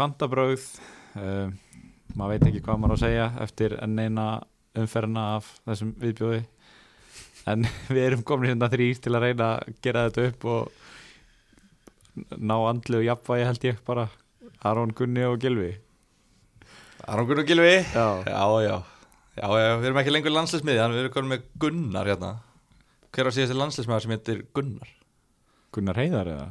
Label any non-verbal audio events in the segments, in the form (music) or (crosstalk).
Fantabröð uh, maður veit ekki hvað maður á að segja eftir enn eina umferna af þessum viðbjóði. En (laughs) við erum komin hérna þrýr til að reyna að gera þetta upp og ná andlu og jafnvægi held ég bara Aron Gunni og Gilvi Aron Gunnar Gilvi Já, Já, já, já, já, við erum ekki lengur landslismiði Þannig við erum komin með Gunnar hérna. Hver á síðast landslismiðar sem heitir Gunnar? Gunnar Heiðar eða?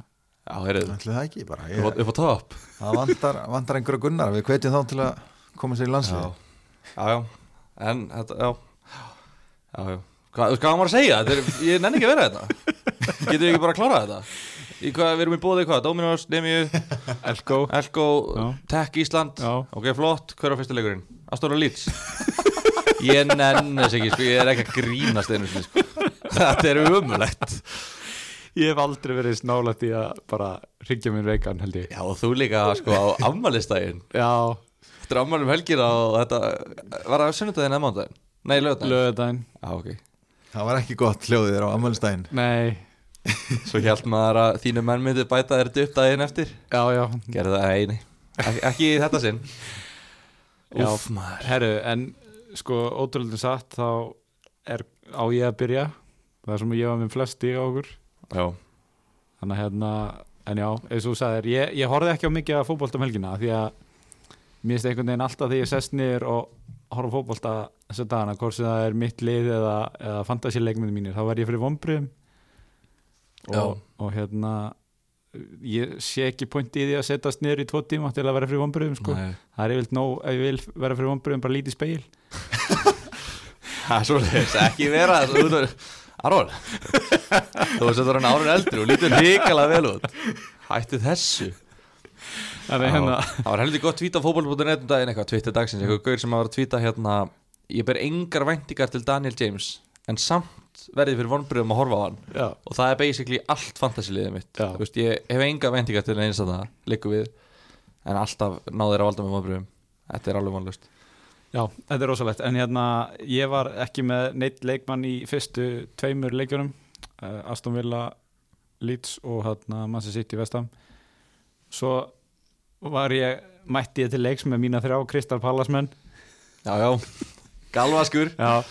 Já, heyrðu, Ætli það ekki bara upp, ég, á- upp á topp. Það vantar, vantar einhverja gunnar Við hvetjum þá til að koma sér í landslið Já, já, já. En þetta, já. Já, já. Hvað, maður að segja? Þetta Er, ég nenni ekki að vera þetta Getum við ekki bara að klára þetta? Í hvað, við erum í bóði hvað? Dominos, Nemiu, Elko. Elko. Tech Ísland. Já. Ok, flott, hver á fyrsta leikurinn? Astora Leeds. Ég nenni þess ekki, sko, ég er ekki að grínast einu sinni, sko. Þetta er umulegt Ég hef aldrei verið snálætt í að bara ringja mér veikan held ég. Já, og þú líka, sko, á afmælistægin Já, Þetta er afmælum helgina og þetta Var það sunnudaginn eða mándaginn? Nei, lögudaginn löðdæn Já, ok. Það var ekki gott hljóðið þér á ammælistæðin Nei, Svo hjælt maður að þínu menn myndi bæta þér upp daginn eftir. Já, já. Gerðu það, nei, nei Ekki, í þetta sinn. Já. Úff, maður. Herru, en sko ótrúlega satt þá er á ég að byrja. Það er sem ég var með flest stíg á okkur Já, þannig að hérna, en já, eins og þú sagðir ég, ég horfði ekki á mikið að fótbolta um helgina því að mér finnst einhvern veginn alltaf þegar ég sest niður og horfa á fótbolta þessu dagana, hvort sem það er mitt lið eða, eða fantasíleikmyndi mínir, þá verð ég fyrir vonbriðum Já. og, og hérna ég sé ekki point í því að setjast niður í tvo tíma til að vera fyrir vonbriðum sko. Það er yfirleitt nóg, ef ég vil vera fyrir vonbriðum bara lítið speil (laughs) það er svo þess Ekki vera af Aron. Þú veist þetta er hann árun eldri og lítur hrikalega vel út. Hættu þessu. Hérna. Það var heldur gott tvíta á fótboll.net um daginn eitthvað, twitter dagsins, eitthvað gaur sem var að tvíta hérna Ég ber engar væntingar til Daniel James En samt verði fyrir vonbröðum að horfa á hann. Já, Og það er basically allt fantasiliðið mitt. Veist, Ég hef engar væntingar til eins að það Liggur við En alltaf náður að valda með vonbröðum Þetta er alveg vonlust já, þetta er rosalegt. En hérna, ég var ekki með neitt leikmann í fyrstu tveimur leikjunum uh, Aston Villa Leeds og hérna Manchester City Vestam svo var ég mætti ég til leiks með mína þrjá Kristal Pallasmenn Já, já, galvaskur. Já,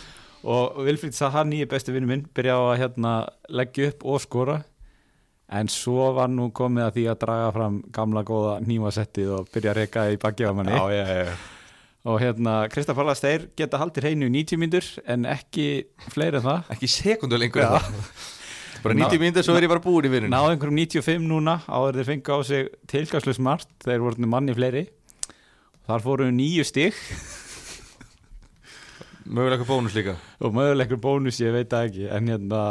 og Vilfríð Saha, nýju besti vinnu minn, byrjaði að hérna, leggja upp og skora. En svo var nú komið að því að draga fram gamla góða nýmasettið og byrja að reyka í bakið á manni. Já, já og hérna, Kristaf Pallas, þeir geta haldið hreinu í 90 mínútur en ekki fleiri en það. Ekki sekundu lengur það. Bara 90 mínútur svo er ég bara búin í vinnun náðu einhverjum 95 núna áður þeir fengu á sig tilgangslös margt. Þeir voru manni fleiri. Þar fóru nýju stig. Mögulega bónus líka. Og möguleikur bónus ég veit ekki en hérna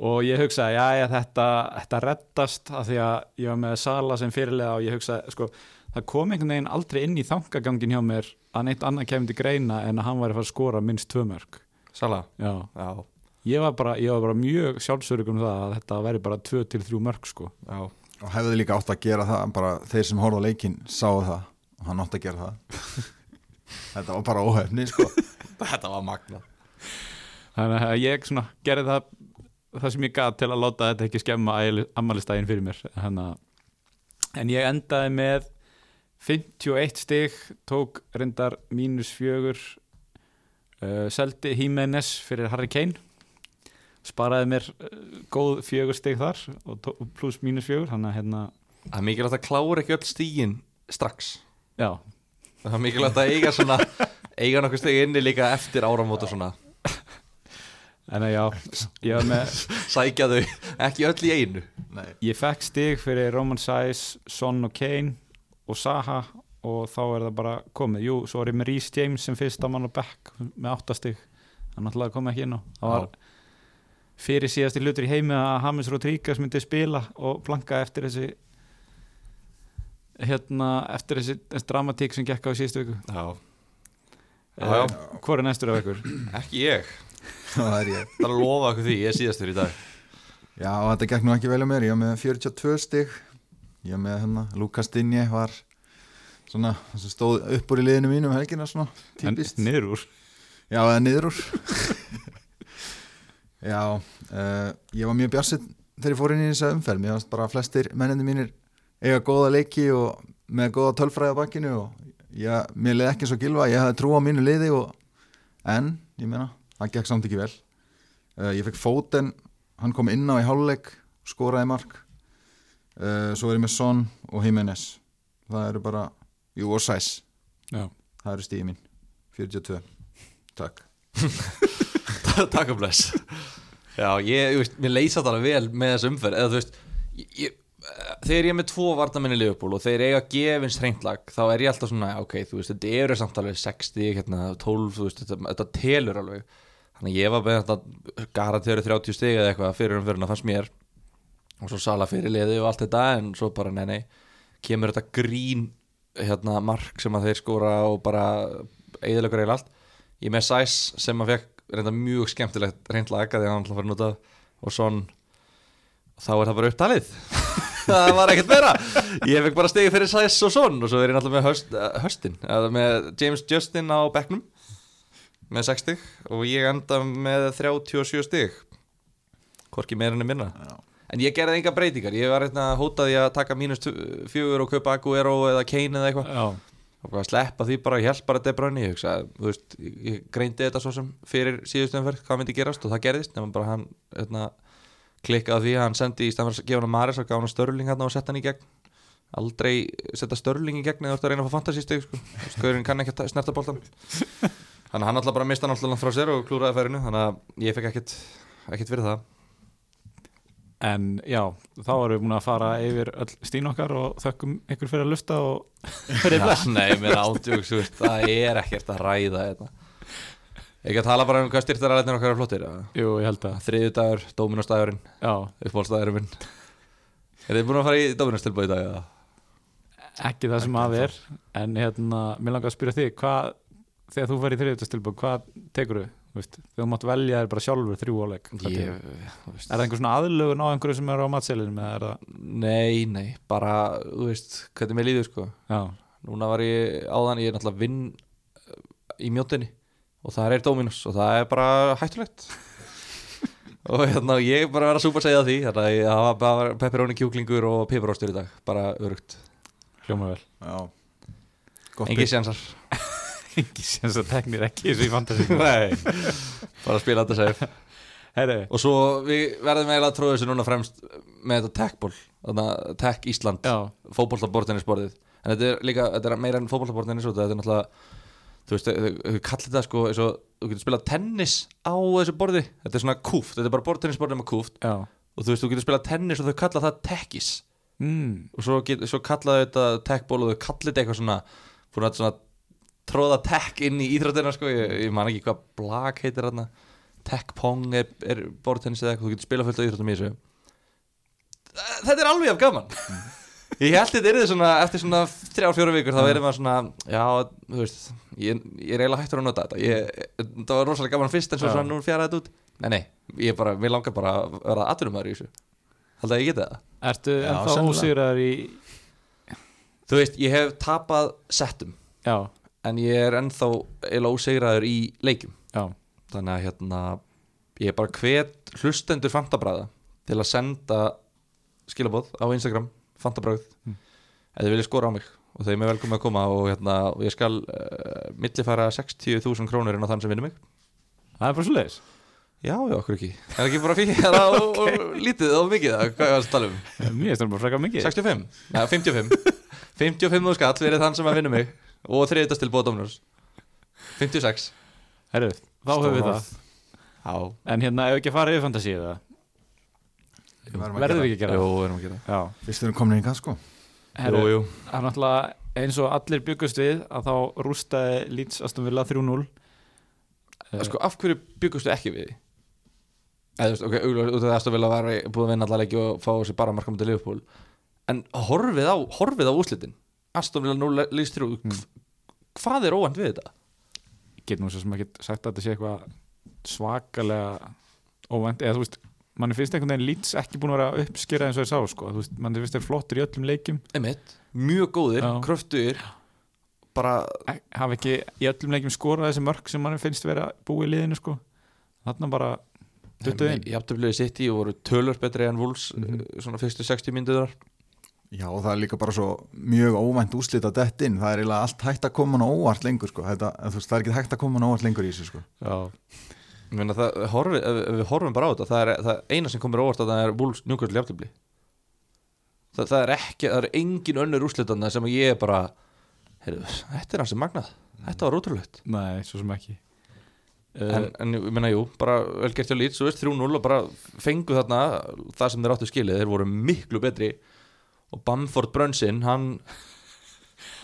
og ég hugsaði, já, já, þetta, þetta reddast af því að ég var með Sala sem fyrirlega og ég hugsaði, sko það kom einhvern veginn aldrei inn í þangagangin hjá mér að neitt annað kemur til greina en að hann væri að fara að skora minnst tvö mörg Sala já, Já, ég var bara, ég var bara mjög sjálfsörug um það að þetta væri bara tvö til þrjú mörg sko. Já. Og hefði líka átt að gera það bara þeir sem horfða leikinn sáu það og hann átt að gera það. (laughs) Þetta var bara óhefni sko. (laughs) Þetta var magna þannig að ég svona gerði það það sem ég gat til að láta þetta ekki skemma ammælistægin fyrir mér Hanna, en ég endaði með 51 stig tók reyndar mínus fjögur uh, seldi Jimenez fyrir Harry Kane sparaði mér uh, góð fjögur stig þar og pluss mínus fjögur þannig að hérna, Það er mikilvægt að klára ekki öll stígin strax. Já, Það er mikilvægt að eiga svona (laughs) Eiga nokkuð stegi inni líka eftir áramót og svona. En að já ég var með (laughs) Sækja þau, ekki öll í einu. Nei. Ég fekk stig fyrir Roman Sæs, Son og Kane og Saha og þá er það bara komið. Jú, svo er ég með Rhys James sem fyrsta mann á back með 8 stig. Það náttúrulega kom ekki inn á. Það var fyrir síðasti hlutur í heimi að James Rodríguez myndi spila og planka eftir þessi hérna, eftir þessi, þessi dramatík sem gekk á síðustu viku. Já, Eh, já. Hvor er næstur af ykkur? ekki ég Það er ég Það er að lofa okkur því, ég er síðastur í dag Já, þetta gekk nú ekki vel um mér, ég var með 42 stig Ég með hérna, Lukas Dinje var svona, sem stóð upp úr í liðinu mínu um helgina svona, típist. En niður úr. Já, eða niður úr. (laughs) Já, uh, ég var mjög bjarsinn þegar ég fór inn í þessa umferð. Mér varst bara flestir mennindi mínir eiga góða leiki og með góða tölfræði á bakkinu og ég, mér leiði ekki eins og gilva ég hafði trú á mínu liði og, en ég meina, það gekk samt ekki vel. Uh, ég fekk fóten hann kom inn á í háluleik skoraði mark uh, svo er ég með Son og Jimenez það eru bara, jú og Sæs Já, það eru stíði mín. 42, takk. (laughs) Takk og bless. Já, ég, þú veist, mér leysa það alveg vel með þessu umferð. Eða þú veist ég, ég, eh, þegar ég er með tvo varnamenni Liverpool og þeir eiga gefins hreintlag þá er ég alltaf svona, ok, þú veist, þetta eru samt alveg 60, hérna, 12, þú veist, þetta, þetta telur alveg. Þannig að ég var með þetta garantíður 30 stig eða eitthvað fyrir umferðina fannst mér og svo sala fyrir liði og allt þetta en svo bara, nei, nei kemur þetta grín hérna, mark sem að þeir skora og bara eðilegur eða allt. Ég með Sæs sem að fekk reynda mjög skemmtilegt reynd laga því að hann ætla að fara að nota og svon þá er það bara upptalið. (laughs) Það var ekkert meira. Ég fekk bara stegi fyrir Sæs og svon og svo er ég náttúrulega með höst, uh, höstin með James Justin á bekknum með 6 stig og ég enda með 37 stig. Hvorki meira enn minna. Já. En ég gerði enga breytingar. Ég var hérna hótaði að taka mínus fjögur og kaupa Aguero eða Kane eða eitthvað. Og sleppa því bara, ég held bara De Bruyne. Ég, hugsa, þú veist, ég greindi þetta svo sem fyrir síðustu umferð, hvað myndi gerast og það gerðist nema bara hann hérna, klikkaði því að hann sendi í stafn að gefa hann Maris og gaf hann Störling hann og setta hann í gegn. Aldrei setja Störling í gegn eða þú ert að reyna að fá fantasísteg sko. skoðurinn kann ekki að snerta boltan þannig að hann alltaf bara mista hann alltaf frá sér og klúraði færinu þannig að ég fekk ekkit, ekkit fyrir það en já, þá erum við búin að fara yfir öll stín okkar og þökkum ykkur fyrir að lusta og (laughs) fyrir bless Já, Nei, mér átjóks, þú veist, það er ekkert að ræða þetta. Ekki að tala bara um hvað styrtaræðin okkar er flottir? Jú, ég held að, Þriðu dagur, Dóminustagurinn, já, uppbólstagurinn minn. Er þið búin að fara í Dóminustilbúið í dag eða? ekki það sem að er en hérna, mér langar að spyrja þig hvað, þegar þú fer í þriðutastilbúð hvað tekur þegar þú mátt velja þér bara sjálfur þrjú áleik er það einhver svona aðlögun á einhverju sem er á matselinum eða er það, Nei, nei, bara, þú veist, hvernig mér líður sko. Já, Núna var ég áðan, ég er náttúrulega vinn uh, í mjóttinni og það er Dominus og það er bara hættulegt. (laughs) Og hérna ég er bara að vera súpa að segja því þannig að ég hafa bara pepperoni kjúklingur og piparóstur í dag, bara örugt hljóma vel. Já. Gott Engi bygg. sjansar (laughs) ekki sem það teknir ekki og í fantasi (laughs) Nei, bara spila þetta safe. Herri, Og svo við verðum eiginlega að tróða þessu núna fremst með þetta tech-ból Þannig að tech Ísland, já, fótbolltabortinnisborðið En þetta er líka, þetta er meira en fótbolltabortinnis Þetta er náttúrulega, þú veist, þau þau kallir þetta sko Þú getur spilað tennis á þessu borði. Þetta er svona kúft, þetta er bara bortinnisborðið með kúft. Já. Og þú veist, þú getur spilað tennis og þau kalla það techis mm, Og svo, get, svo kallaðu þetta tech-ból og þau kallir þetta eitthvað að svona tróða tech inn í íþróttina sko. Ég, ég man ekki hvað blag heitir þarna. Tech-pong er, er bortennis eða eitthvað. Þú getur spilað fullt af íþróttum í þessu. Þetta er alveg af gaman. Ég held þetta er þið svona eftir svona þrjár, fjóru vikur þá verður maður svona já, þú veist, ég, ég er eiginlega hættur að nota þetta. Ég, það var rosalega gaman fyrst en svo svona nú fjaraði þetta út. Nei, nei, ég bara, mér langar bara að vera aðtunumæður í þessu. Haldið að ég geti það? Ertu ennþá ósýrar í Þú veist, ég hef tapað settum. Já, en ég er ennþá eiginlega ósegraður í leikjum. Já, þannig að hérna ég er bara hvet hlustendur fantabræða til að senda skilabóð á Instagram, fantabræð Mm. ef þið viljið skora á mig. Og þeim er velkomið að koma og, hérna, og ég skal uh, millifæra 60.000 krónur inn á þann sem vinnur mig. Það er bara svo leiðis já, já, okkur ekki. Er ekki bara fyrir það (laughs) og, og lítið og mikið? Það, hvað er það að tala um? Mér finnst það bara frekar mikið. 65, Nei, 55 55 skall fyrir þann sem að vinna mig og þriðast til bóða Dominus 56 herri, þá höfum við það. Já, en hérna, ef ekki að fara yfir fantasi eða? Við verðum að verður gera við ekki að gera við erum að gera það? já, það. Fyrst við erum komin í sko. Herri, Jú, jú. það er náttúrulega eins og allir byggust við að þá rústaði Leeds Aston Villa 3-0 Eh, Sko, af hverju byggustu ekki við því? Eða, þú veist, ok, auðvitað út af þess að vilja var búið að vinna allar leiki og fá sér bara markamöndi Liverpool. En horfið á, horfið á úslitin Aston Villa 0 lýst þrjú. Mm. Hvað er óvænt við þetta? ég get nú svo sem ekki sagt að þetta sé eitthvað svakalega óvænt, eða þú veist manni finnst einhvern veginn Leeds ekki búin að vera uppskera eins og þeir sá sko, þú veist, manni finnst þeir flottir í öllum leikjum. Einmitt, mjög góðir, kröftuðir Bara, E- hafa ekki í öllum leikjum skorað þessi mörk sem manni finnst vera búið í liðinu sko. Þarna bara duttu inn ég blöðið sitt í og voru tölur betri en Wolves Mhm. Svona fyrstu 60 mynduðar Já, og það er líka bara svo mjög óvænt úslit að dett inn, það er eiginlega allt hægt að koma á óvart lengur sko, þetta, þú veist, það er ekki hægt að koma á óvart lengur í þessu sko. Já, Ég meina, það, horfi, við horfum bara á þetta það er það eina sem komur óvart að það er Wolves njúkvæmst jafntöfli það, það er ekki, það er engin önnur úrslitanna sem ég er bara heyrðu, þetta er hans sem magnað, þetta var ótrúlegt. Nei, svo sem ekki. En, en ég meina, jú, bara vel gert hjá Leeds, þú veist, 3-0 og bara fengu þarna það sem þeir áttu skilið, þeir voru miklu betri og Bamford Brunson, hann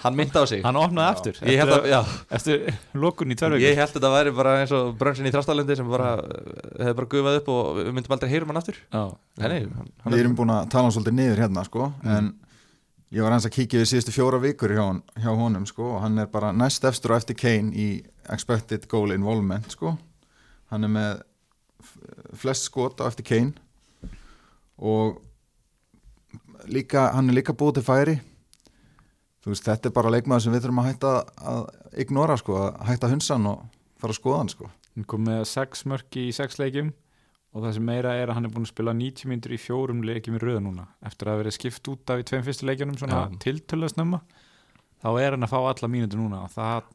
hann myndi á sig. Hann opnaði aftur. Ég held að, já, Eftir lokun í tvær ég held að þetta væri bara eins og Brunson í Þrastalendi sem bara hefði bara gufað upp og við myndum aldrei heyrum hann aftur. Nei, hann, hann Við erum búin að tala hann svolítið niður hérna sko, en ég var eins að kíkja við síðustu fjóra vikur hjá, hon- hjá honum sko, og hann er bara næst efstur og eftir Kane í expected goal involvement sko. hann er með flest skot á eftir Kane. Og líka, hann er líka búið til færi þú veist, þetta er bara leikmaður sem við þurfum að hætta að ignora sko, að hætta hunsan og fara að skoða hann sko. hann kom með sex mörk í sex leikjum og það sem meira er að hann er búin að spila 90 myndur í fjórum leikjum í röða núna eftir að hafa verið skipt út af í tveim fyrstu leikjunum svona Já. tiltölu snemma þá er hann að fá alla mínútur núna og það,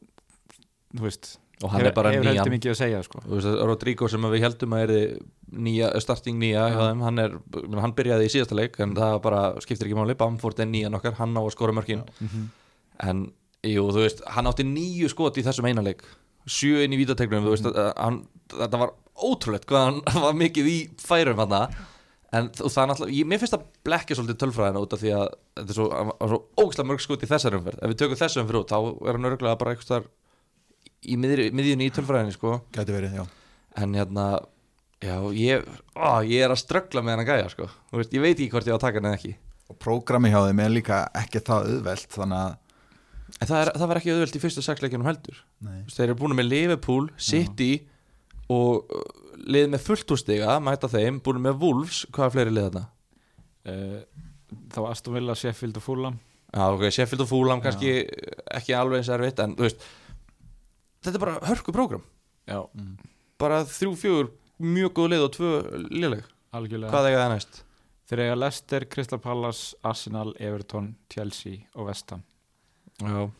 þú veist og hann er bara hefur heldur nýjan. mikið að segja sko. Þú veist, Rodrigo sem við heldum að er nýja, starting nýja hjá þeim, hann, er, hann byrjaði í síðasta leik en það bara skiptir ekki máli. Bamford er nýjan okkar, hann á að skora mörkin. Mhm. en jú, þú veist, hann átti nýju skot í þessum eina leik. Sjö inn í vítategnum, þú veist að, hann, þetta var ótrúlegt hvað hann (laughs) var mikið í færum hann en þ- og það er náttúrulega, mér finnst að blekja svolítið tölfræðina út af því að þetta er svo, svo ógæslega mörg skot í þessar umferð. Ef við tökum þessar umferð út, þá er hann örgulega bara eitthvað í miðri, miðjunni í tölfræðinni sko. Gæti verið, já. En hérna já, ég, á, ég er að ströggla með hann að gæja sko. Þú veist, ég veit ekki hvort ég á að taka hann eða ekki. Og prógrami hjá þeim er líka ekki það auðvelt þannig að en það, er, það var ekki auðvelt í fyrstu sex leikjunum heldur. Nei. Þeir eru búin með Liverpool, City og uh, lið með fullt úrstiga mæta þeim, búin með Wolves. Hvað er fleiri lið þarna? uh, þá Aston Villa, Sheffield og Fulham. Já, ok, Sheffield og Fulham kannski ekki alveg eins erfitt en þú veist þetta er bara hörku prógram. Já, bara þrjú, fjögur, mjög góð lið og tvö liðleg, algjörlega. Hvað eiga það næst? þeir eiga Leicester, Crystal Palace, Arsenal Everton, Chelsea og West Ham. Já,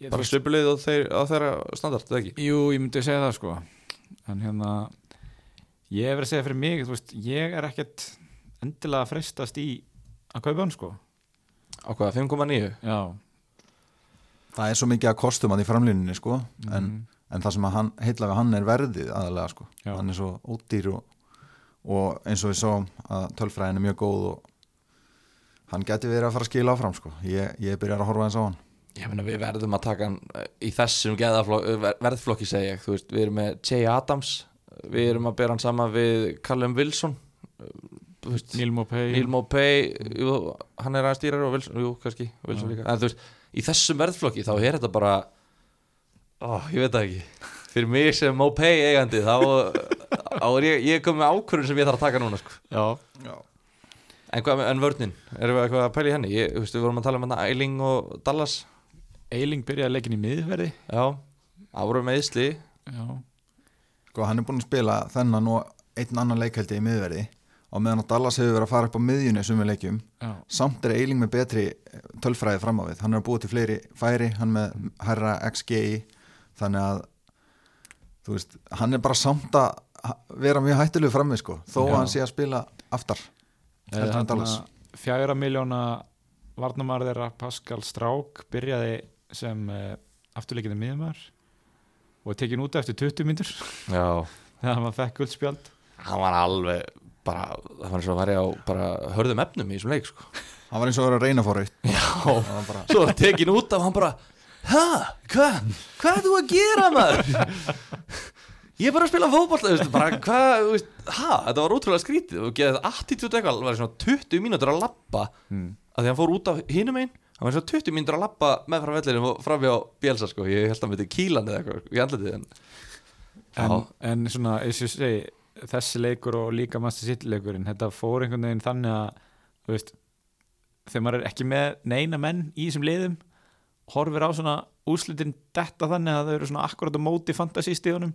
Ég- bara svipulið á, þeir, á þeirra standart, eða ekki? Jú, ég myndi segja það sko. En hérna ég hef verið að segja fyrir mig, þú veist, ég er ekkert endilega að freistast í að kaupa hann sko. Á hvað, 5,9? Já, það er svo mikið að kostum að því framlýninni sko en, Mhm. en það sem að hann, heitla við hann er verðið aðalega sko, Já. hann er svo ódýr og, og eins og við sáum að tölfræðin er mjög góð og hann geti verið að fara að skila áfram sko. Ég, ég byrjar að horfa eins á hann. Ég meina við verðum að taka hann eh, í þessum ver- verðflokki segja ég, þú veist, við erum með Jay Adams, við erum að bera hann saman við Callum Wilson, eh, þú veist, Neil Mopay Neil Mopay, jú, hann er aðeins dýrar og Wilson, jú, kannski, Wilson líka, en þú veist, í þessum verðflokki þá er þetta bara, ó, ég veit það ekki, fyrir mig sem Mopay eigandi þá, þá er ég, ég kom með ákvörðun sem ég þarf að taka núna, sko. Já, En hvað en vörnin, erum við eitthvað að pæla í henni? Ég, þú veist, við vorum að tala um hann Eiling og Dallas, Eiling byrjaði leikin í miðverði. Já, voru með Ísli, Já, sko hann er búin að spila þennan og einn annan leikhaldi í miðverði og meðan að Dallas hefur verið að fara upp á miðjunni sumið leikjum, já, samt er Eiling með betri eh, tölfræði fram á við, hann er að búa til fleiri færi, hann með herra XGI þannig að þú veist, hann er bara samt að vera mjög hættulegu frammi sko þó að Já. hann sé að spila aftar heldur en Dallas. Fjagra miljóna varnamæður þeirra Pascal Strák byrjaði sem uh, afturleikinu miðumar og tekin út eftir 20 myndur já, (laughs) þegar hann fekk guldspjald hann var alveg bara, það var eins og að væri á bara hörðum efnum í þessum leik, sko. hann var eins og að vera að reyna fór eitt Já, Það var bara, svo tekin út af hann bara, hæ, hvað, hvað er þú að gera maður? Ég er bara að spila fótboll, þú veist, bara hvað, þú veist, hæ, þetta var ótrúlega skrítið. Og geðið attitút eitthvað, það var svona 20 mínútur að labba mm. að því hann fór út af hinum einn hann var svona 20 mínútur að lappa með frá vellinu og fram hjá Bielsa sko, ég held að hann myndi kílan eða eitthvað í andletið en en, Já. en svona, eins og ég segi þessi leikur og líka Master City leikurinn þetta fór einhvern veginn þannig að þú veist, þegar maður er ekki með neina menn í þessum liðum horfir á svona úrslitin detta þannig að þau eru svona akkurat á móti fantasístíðunum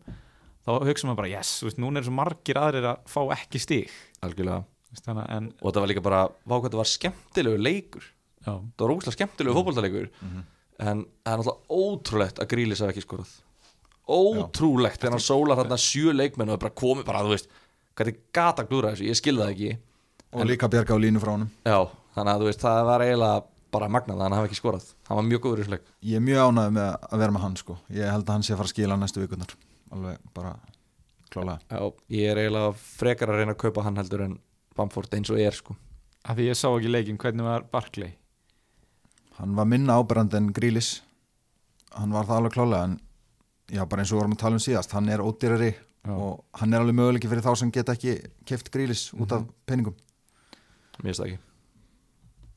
þá hugsa maður bara yes, þú veist, núna er svo margir aðrir að fá ekki stíg algjörlega. Veist, en, og þetta var líka bara, vá hvað þetta var skemmtilegu leikur. Já, þetta var ógæslega skemmtilegu mm. fótboltaleikur en það er náttúrulega ótrúlegt að Grílis hafa ekki skorað ótrúlegt þegar hann sólar þarna sjö leikmenn og er bara komið bara, þú veist hvernig gata glúra þessu, ég skilði það ekki. Og líka bjarga á línu frá honum. Já, þannig að þú veist, það var eiginlega bara magnað að hann hafa ekki skorað. Hann var mjög góður í þessu leik. Ég er mjög ánægð með að vera með hann sko. ég held að hann sé að fara að skila næstu vikunar alveg bara klálega já, ég er eiginlega frekar að reyna að kaupa hann heldur en Bamford eins og er sko. Að því ég sá ekki leikin hvernig var Barkley? Hann var minna áberand en Grílis hann var það alveg klálega en já, bara eins og við vorum að tala um síðast hann er ódýrari Já. og hann er alveg möguleiki fyrir þá sem geta ekki keft Grílis út af peningum. Mér finnst það ekki.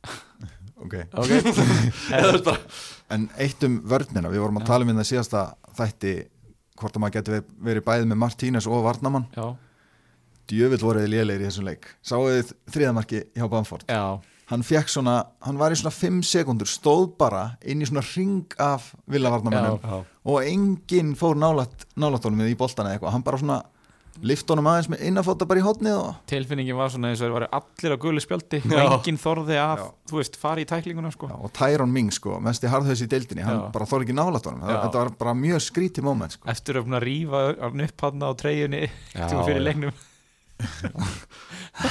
(laughs) Ok. Ok, (laughs) Eða, þú veist bara, En eitt um vörnina, við vorum að tala um þetta síðasta þætti hvort að maður geti verið, bæðið með Martínez og Varnamann já, djövill voruð þið lélegir í þessum leik. Sáuð þið þriðamarki hjá Bamford? Já hann fekk svona, hann var í svona 5 sekundur, stóð bara inn í svona ring af villavarnamennum og enginn fór nálat nálatónum í boltana eða eitthvað, hann bara svona lift honum aðeins með innafóta bara í hotnið og tilfinningin var svona eins og þeir varu allir á gullu spjaldi og enginn þorði að, Já. þú veist, fara í tæklinguna sko. Já, og Tyron Ming sko, mest í harðhaus í deildinni hann Já. bara þór ekki nálat honum, Já. þetta var bara mjög skríti moment sko. eftir að rífa hann upp hann á treyjunni (laughs) fyrir já.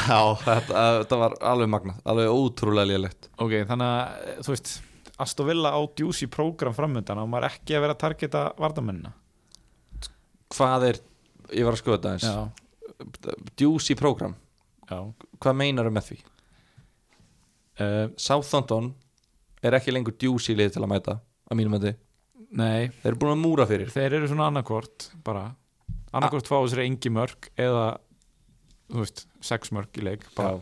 Já þetta, þetta var alveg magnað alveg ótrúlega lélegt. Ok, þannig að, eh, þú veist Aston Villa á djúsi prógram framöndan og maður ekki að vera að targeta vardamennina hvað er, ég var að skoða þetta eins program, já. Hvað meinar með því? uh, Southampton er ekki lengur Juicy lið til að mæta að mínum að nei, þeir eru búin að múra fyrir. Þeir eru svona annarkvort bara, annarkvort fá sér engi mörg eða, þú veist sex mörg í leik, bara.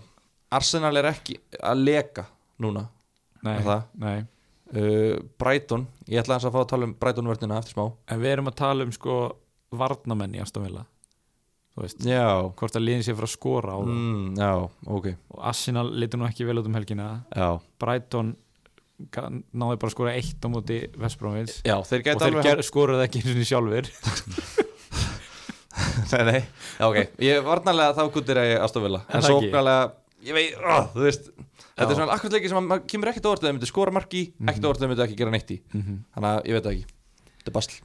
Arsenal er ekki að leka núna nei, nei. Uh, Brighton, ég ætla að fá að tala um Brighton vörnina eftir smá. En við erum að tala um sko varnamenn í Aston Villa. Þú veist, Já, hvort að liðin sé fyrir að skora á það mm, já, ok. Og Arsenal litur nú ekki vel út um helgina. Já, Brighton náði bara að skora eitt á móti Vestbrómins já þeir og þeir alveg ger, skoruðu ekki eins og sjálfur (laughs) (laughs) Nei, nei, ok. Ég varnarlega þá guttir að ég aðstofila En það ekki? sóknarlega, ég veit, ó, þú veist Þetta er svona akkurat leiki sem að maður kemur ekkert óvart að þeir myndu skora marki, ekkert óvart að þeir myndu ekki gera neitt í. Þannig að ég veit það ekki. Þetta er basl.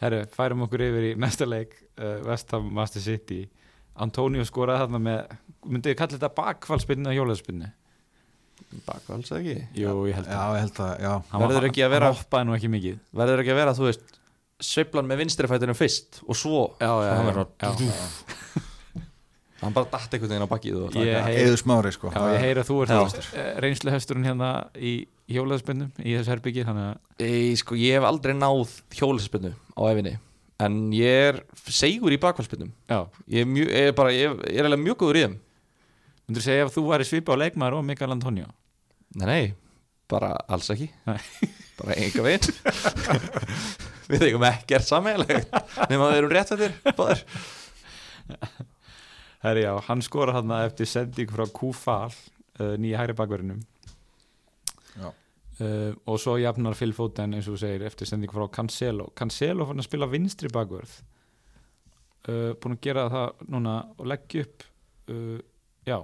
Herru, færum okkur yfir í næsta leik uh, West Ham Master City. Antonio skoraði þarna með myndið þið kalla þetta bakfallspinnu eða hjólaðspinnu? Bakvals eða ekki? Jú, ég held Já, að ég held að, já. Hann var- Verður ekki að vera- Hann hoppaði nú ekki mikið. Verður ekki að vera, þú veist Sveiflan með vinstri fætunum fyrst Og svo Já, já, hann já, verður já. (laughs) Hann bara datt einhvern veginn á heyri- Eður smári sko. Já, ég heyri að þú Já. ert reynsluhesturinn hérna í hjólaðspinnu í þessu herbyggi þannig að Ei, sko, ég hef aldrei náð hjólisspinnu á efinni En ég er segur í bakvælspinnum Já, Ég er, mjög, ég er bara, ég, ég er mjög góður í þeim. Myndur segja ef þú væri svipa á leikmaður og Mikael Antonio? Nei, nei, bara alls ekki. Nei. Bara enga veginn (laughs) Við er sammeðilegt Nefnum að við erum rétt þetta Báður Herri já, hann skora hann eftir sending frá Kúfal uh, nýja hægri bakverðinum Já. uh, og svo jafnar Phil Foden eins og þú segir eftir sending frá Cancelo Cancelo fann að spila vinstri bakverð uh, búin að gera það núna og leggja upp uh, já,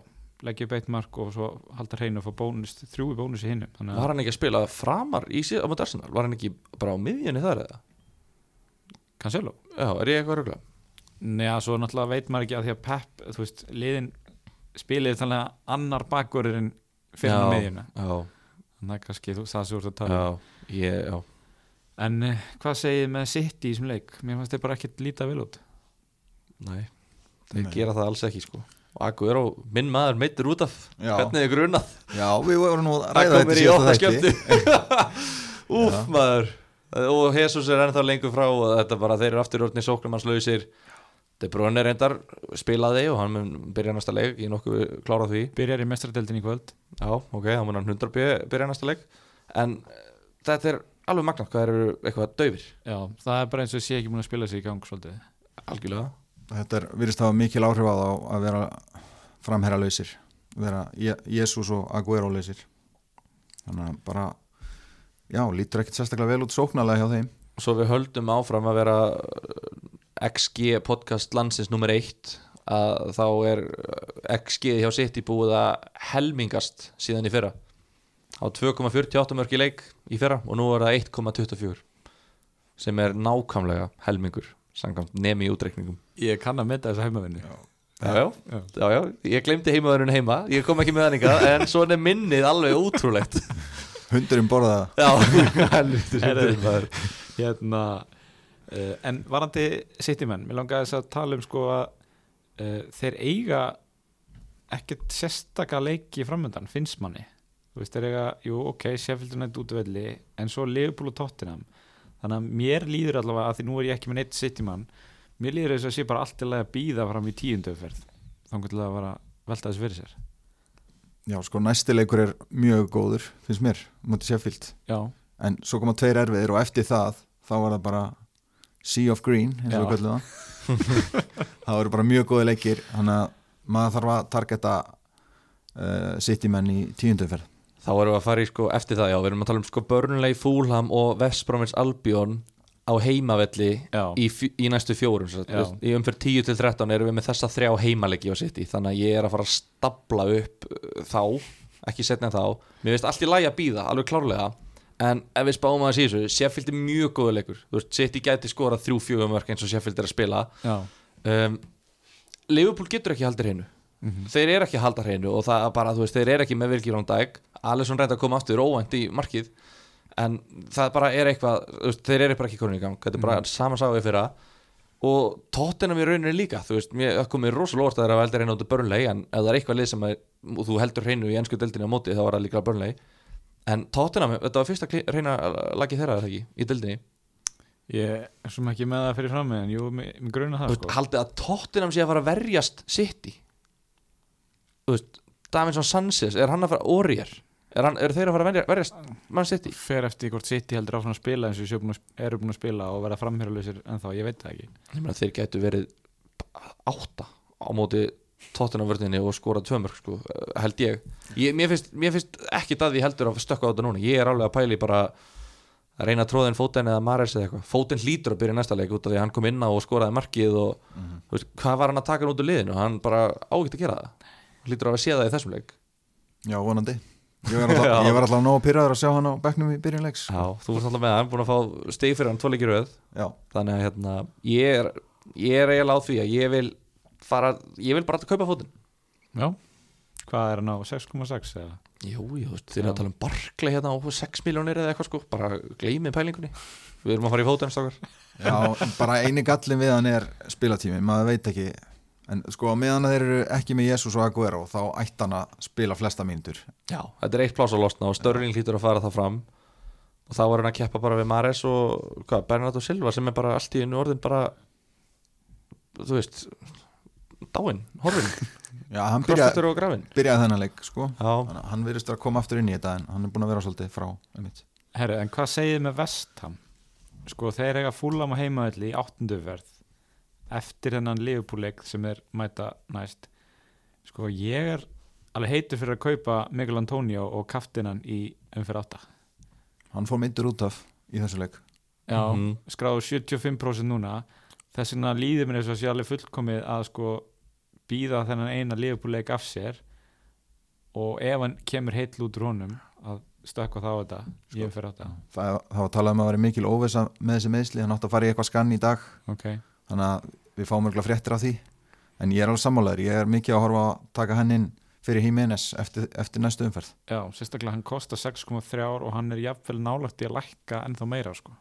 leggja upp eitt mark og svo halda hreinu og fá bónus, þrjúi bónus í hinnum Var að hann ekki að spila framar í síðan á Arsenal? Var hann ekki bara á miðjunni þar eða? Cancelo Já, er ég eitthvað rögla? Nei, svo náttúrulega veit maður ekki að því að Pep, þú veist, liðin spilið þannig að annar bakverðurinn fyrir Já. meðjuna Já, þannig að kannski þú, það að tala um. já, ég, já En uh, hvað segið þið með City í þessum leik? Mér fannst þeir bara ekkert líta vel út Nei, þeir Nei. gera það alls ekki sko Og Akku er á, minn maður meittur út af Já. Hvernig er grunað? Já, við vorum nú að Það ræða komir í síðasta óta þætti. skemmtu (laughs) Úf maður Og Jesus er ennþá lengur frá Og þetta bara þeir eru aftur orðni sóknumarslausir De Bruyne reyndar spilaði Og hann mun byrja næsta leik Ég er nokkuð klára því. Byrjar í mestradeldin í kvöld. Já, ok, þá mun hann 100 byrja, næsta leik. En eh, þetta er alveg magnað Hvað eru eitthvað daufir. Já, það er bara eins og sé ekki búin að spila sig í gang svolítið. Algjörlega. Þetta er, virðist hafa mikil áhrif á þá að vera framherra lausir vera Jesús og Aguero lausir. Þannig að bara já, lítur ekkert sérstaklega vel út sóknarlega hjá þeim. Svo við höldum áfram að vera uh, XG podcast landsins nummer eitt að þá er uh, XG hjá City búið að helmingast síðan í fyrra. Á 2,48 mörg í leik í fyrra og nú er það 1,24 sem er nákvæmlega helmingur samkvæmt nemi í útreikningum. Ég kann að mynda þessa heimavinnu. Já, já, já, já, ég glemdi heimaðurinn heima. Ég kom ekki með ykkar en svona er minnið alveg ótrúlegt (laughs) hundurinn borða. (laughs) (laughs) Hérna uh, En varandi sittimenn Mér langaði þess að tala um sko að uh, þeir eiga ekkert sérstaka leiki framöndan finnst manni. Þú veist, þeir eiga, jú, ok, Sheffield United útvelli en svo Liverpool og Tottenham. Þannig að mér líður allavega að því nú er ég ekki með neitt sittimann mér líður þess að sé bara allt lagi að býða fram í tíundöfverð þannig til að vera velta þess fyrir sér já sko næsti leikur er mjög góður finnst mér, mútið Sheffield. Já, en svo koma tveir erfiðir og eftir það þá var það bara Sea of Green eins og við kallum það. (laughs) Það voru bara mjög góði leikir þannig að maður þarf að targeta uh, Citymenn í tíundöferð Þá erum við að fara í sko eftir það, já, við erum að tala um sko Burnley, Fulham og West Bromwich Albion á heimavelli í, í næstu fjórum í umfyrir 10 til 13 erum við með þessa þrjá heimalegi á City þannig að ég er að fara að stapla upp uh, þá, ekki setna en þá. Mér veist allt í lagi að býða, alveg klárlega en ef við spáum að það síðu Sheffield er mjög góðu leikur, veist, City gæti þrjú fjögum mörk eins og Sheffield er að spila. Um, Liverpool getur ekki haldið hreinu. Mhm. þeir eru ekki að halda hreinu og það bara, þú veist, þeir eru ekki með Virgil on Dijk. Alisson reynda að koma aftur óvænt í markið en það bara er eitthvað veist, þeir eru bara ekki konin í gang. Þetta er bara mm. sama sáið fyrra. Og tóttinam í rauninni líka þú veist, mér komið rosalega orð að það er að velda reyna út af Burnley en ef það er eitthvað lið sem að, þú heldur hreinu í ennsku deildinni á móti þá var það líka Burnley. En tóttinam, þetta var fyrsta reyna lagið þeirra það ekki, í deildinni? Ég er svo ekki með það fyrir fram en jú, mér gruna það sko. haldið að tóttinam sé að fara að verjast City? Þú veist, Davinson Sanchez er hann að fara, Orier er, hann, er þeir að fara að verja, verjast mann City? Fer eftir hvort City heldur áfram að spila eins og séu búin að- eru búin að spila og verða framhjörlausir en þá, ég veit það ekki. Ég meina þeir getur verið átta á móti tóttina vörðinni og skora tvö mörg sko, held ég, ég mér, finnst, mér finnst ekki að því heldur að stökka á þetta núna. Ég er alveg að pæli bara að reyna að tróða inn fótinn eða Mares eða eitthvað. Fótinn hlýtur að byrja næsta leik út af því að hann kom inn á og skoraði markið og þú veist, hvað var að að að ég var alltaf, alltaf nóg pyrraður að sjá hann á bekknum í byrjunleiks Já, þú ert alltaf með hann, búin að fá stig fyrir hann tvo leikir röð, já, þannig að hérna, ég er ég er eiginlega á því að ég vil fara, ég vil bara að kaupa fótinn. Já, hvað er hann á 6,6 eða? Jú, jú, þið er Já. að tala um Barkley hérna á 6 miljónir eða eitthvað sko, bara gleymið pælingunni. Við erum að fara í fótinn stakar já bara eini gallin við hann er spilatími, maður veit ekki en sko meðan að þeir eru ekki með Jesus og Aguero þá ætti hann að spila flesta mínútur. Já, þetta er eitt pláss að losna og Störling hlýtur að fara það fram. Og þá var hann að keppa bara við Mares og hvað, Bernardo Silva sem er bara allt í einu orðin bara þú veist dáinn, horfinn, (laughs) já, hann byrjaði, og byrjaði þennan leik sko. Já, hann virðist að koma aftur inn í þetta en hann er búin að vera svolítið frá einmitt. Herru, en hvað segið þið með Vestham? Sko, þeir eiga fúlam á heimaðalli í áttunduverð eftir þennan Liverpool-leik sem er mæta næst. Sko, ég er alveg heitur fyrir að kaupa Miguel Antonio og kaftinan í umfyrir átta. Hann fór myndur út af í þessu leik. Já, Mhm. skráðu 75% núna. Þess vegna líður mér eins og sé alveg fullkomið að sko býða þennan eina Liverpool-leik af sér og ef hann kemur heill út úr honum að stökkva þá á þetta ég fyrir átta. það, það var talað um að vera mikil óvisa með þessi meðsli, hann átti að fara í eitthvað skann í dag. Ok, þannig að við fáum örgulega fréttir af því. En ég er alveg sammálaður, ég er mikið að horfa að taka hann inn fyrir Jiménez eftir, eftir næstu umferð. Já, sérstaklega hann kostar 6,3 ár og hann er jafnvel nálagt í að lækka ennþá meira sko.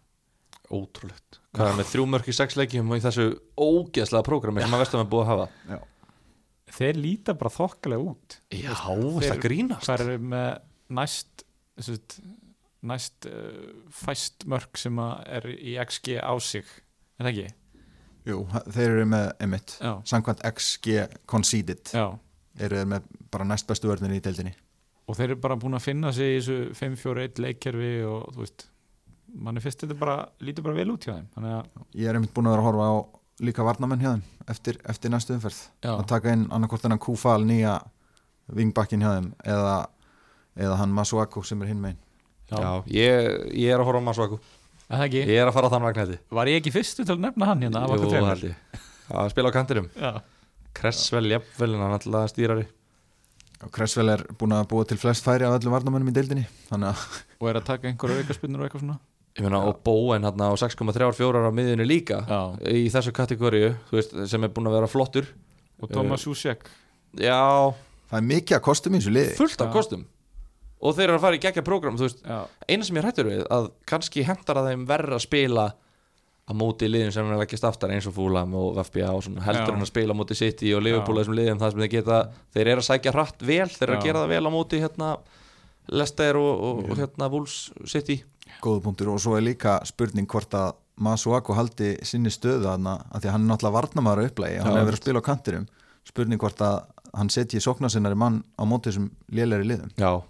Ótrúlegt. Hvað er með þrjú mörk í sex leikjum og í þessu ógeðslega prógrami sem að vestum er búið að hafa? Þeir líta bara þokkalega út. Já, þeir- það grínast. hvað eru með næst næst uh, fæst mörk sem að er í XG á sig. Er það ekki? Jú, þeir eru með emitt Já, samkvæmt XG conceded. Já. Eru þeir með bara næst bestu vörðinni í deildinni. Og þeir eru bara búin að finna sig í þessu 5-4-1 leikkerfi og þú veist manni fyrst þetta bara, lítur bara vel út hjá þeim þannig að ég er einmitt búin að vera að horfa á líka varnamenn hjá þeim eftir, eftir næstu umferð. Já. að taka inn annarkort þennan Kúfal nýja vingbakkin hjá þeim eða, eða hann Masuaku sem er hinn megin. Já, ég, ég er að horfa á ekki, Ég er að fara á þann vagn hætti var ég ekki fyrstu til að nefna hann hérna? Jú, held ég. Já, að spila á kantinum. Já, Kressvel, jafnvel, hann alltaf stýrari og Cresswell er búin að búa til flest færi af öllum varnamönnum í deildinni þannig að og er að taka einhverja aukarspinnur og eitthvað svona? Ég meina, og Bowen hann á 6,34 á miðjunni líka Já. í þessu kategóriu, þú veist, sem er búin að vera flottur. Og Thomas Jusek Já, það er mikið að kostum í þessu liði. Fullt af kostum og þeir eru að fara í geggja prógram, þú veist já, eina sem ég hrættur við, að kannski hendar að þeim verra að spila á móti liðum sem er að leggjast aftar eins og Fúlam og FBA og svona, heldur en að spila móti City og Liverpool þessum liðum það sem þeir geta, þeir eru að sækja hratt vel þeir eru að gera það vel á móti hérna Leicester og, og, og hérna Wolves City. Góðu punktur og svo er líka spurning hvort að Masuaku haldi sinni stöðu að því að hann er náttúrulega varnamæður upplægi hann hefur verið að spila á kantinum. Spurning hvort að hann setji sóknarsinnari mann á móti þessum lélæri liðum. Já,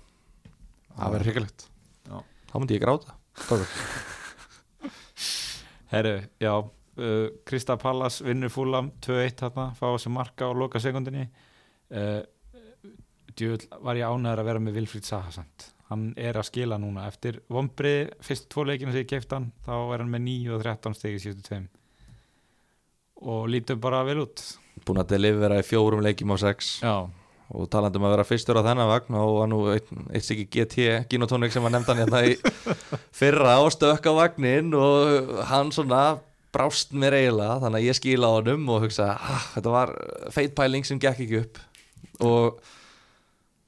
það verður hryggilegt. Já. þá myndi ég gráta. (laughs) Herru, já uh, Krista Pallas vinnur fúlam 2-1 þarna, fá þessi marka og loka sekundinni. Uh, djúvel var ég ánæður að vera með Vilfríð Sahasand hann er að skila núna. Eftir vombrið, fyrst tvo leikina sem ég keift hann þá er hann með 9 og 13 stegi síðustu tveim. Og lítum bara vel út. Búin að delivera í fjórum leikjum á sex. Já, og talandi um að vera fyrstur á þennan vagn og var nú eitt, sikki GT Ginotónik sem var nefndan hérna í (laughs) fyrra á stökk á vagnin og hann svona brást mér eiginlega þannig að ég skila á honum og hugsa ah, þetta var feitpæling sem gekk ekki upp. Og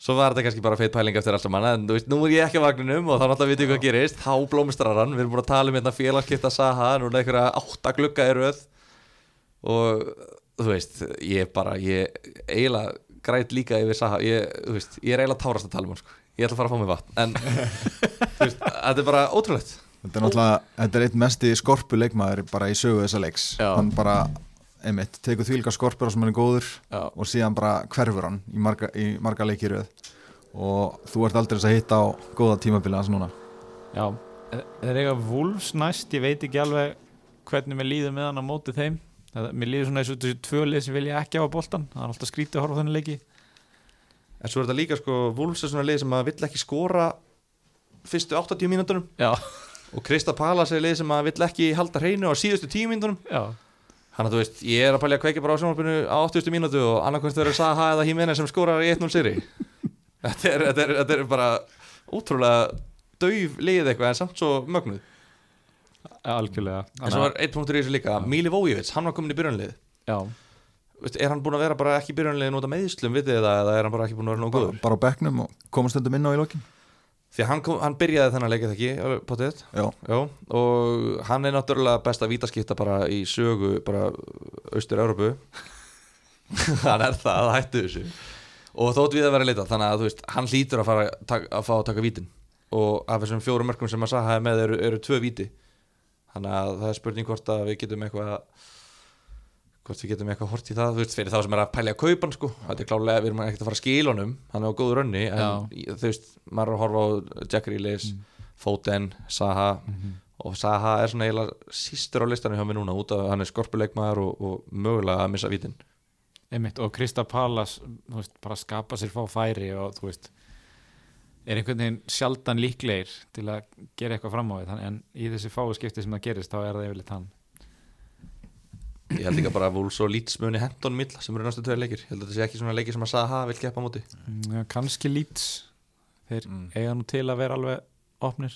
svo var þetta kannski bara feitpæling eftir alltaf manna en þú veist, nú er ég ekki á vagninum og þá náttúrulega veit ég hvað gerist. Þá blómstrar hann, við erum búin að tala um hérna félagskipta Saha, núna einhverja átta glugga í röð. Og þú veist, ég bara ég eiginlega græt líka yfir Saha. Ég, veist, ég er eiginlega tárast að tala um hann sko. ég ætla að fara að fá mig vatn en (laughs) veist, þetta er bara ótrúlegt. Þetta er náttúrulega, þetta er eitt mesti skorpu leikmaður bara í sögu þessa leiks. Já. hann bara, einmitt, tekur þvílika skorpur sem hann er góður Já. og síðan bara hverfur hann í marga, í marga leikiröð og þú ert aldrei að hitta á góða tímabili hans núna. Já. Þeir eiga Wolves næst, ég veit ekki alveg hvernig mér líður með hann á móti þeim það, mér líður svona eins og þessu tvö lið sem vilja ekki á boltan, það er alltaf skrítið að horfa þennan leiki. En svo er þetta líka sko, Wolves er svona lið sem að vill ekki skora fyrstu 80 mínúndunum já, og Krista Palas er lið sem að vill ekki halda hreinu á síðustu 10 mínúndunum já, Þannig að þú veist, ég er að pælja að kveikja bara á sjónvarpinu á 80. mínútu og annarkvæmst verður Saha eða Hímenes sem skorar í 1-0 sýri þetta, er- þetta, þetta er bara ótrúlega dauf lið eitthvað en samt svo mögnuð algjörlega. En svo var einn punktur í þessu líka, Míli Vójevits, hann var komin í byrjunlið. Já, Veist, Er hann búin að vera bara ekki í byrjunlið nota meðslum vitið þið eða er hann bara ekki búin að vera nóg bara, á bekknum og komast stundum inn á í lokin. Því að hann, kom, hann byrjaði þennan leikið ekki, já, Já, og hann er náttúrulega besta vítaskipta bara í sögu bara austur-Európu (laughs) hann er það að hættu þessu. Og þótt við að vera leita þannig að þú veist, hann hlýtur að fara að, taka, að fá að taka vítin. Og af þessum fjórum mörgum sem að Saha er með eru, eru tvö víti þannig að það er spurning hvort að við getum eitthvað hvort við getum eitthvað hort í það þú veist, fyrir þá sem er að pælja að kaupa hann sko þetta er klálega, við erum ekkert að fara honum hann er á góðu rönni, en í- þú veist maður að horfa á Jack Reelis Foden, Saha. Og Saha er svona eiginlega sístur á listanum hjá mér núna út af að hann er skorpuleikmaður og, og mögulega að missa vítin. Einmitt og Krista Pallas þú veist, bara skapa sér fá færi og þú veist er einhvern veginn sjaldan líklegir til að gera eitthvað fram á því en í þessi fáu skipti sem það gerist þá er það yfirleitt hann. Ég held bara að Wolves og Leeds muni hendon mill sem eru næstu tveir leikir, ég held að þetta sé ekki svona leikir sem að Saha vil keppa á móti. Já, kannski Leeds. Þeir Mm. eiga nú til að vera alveg opnir,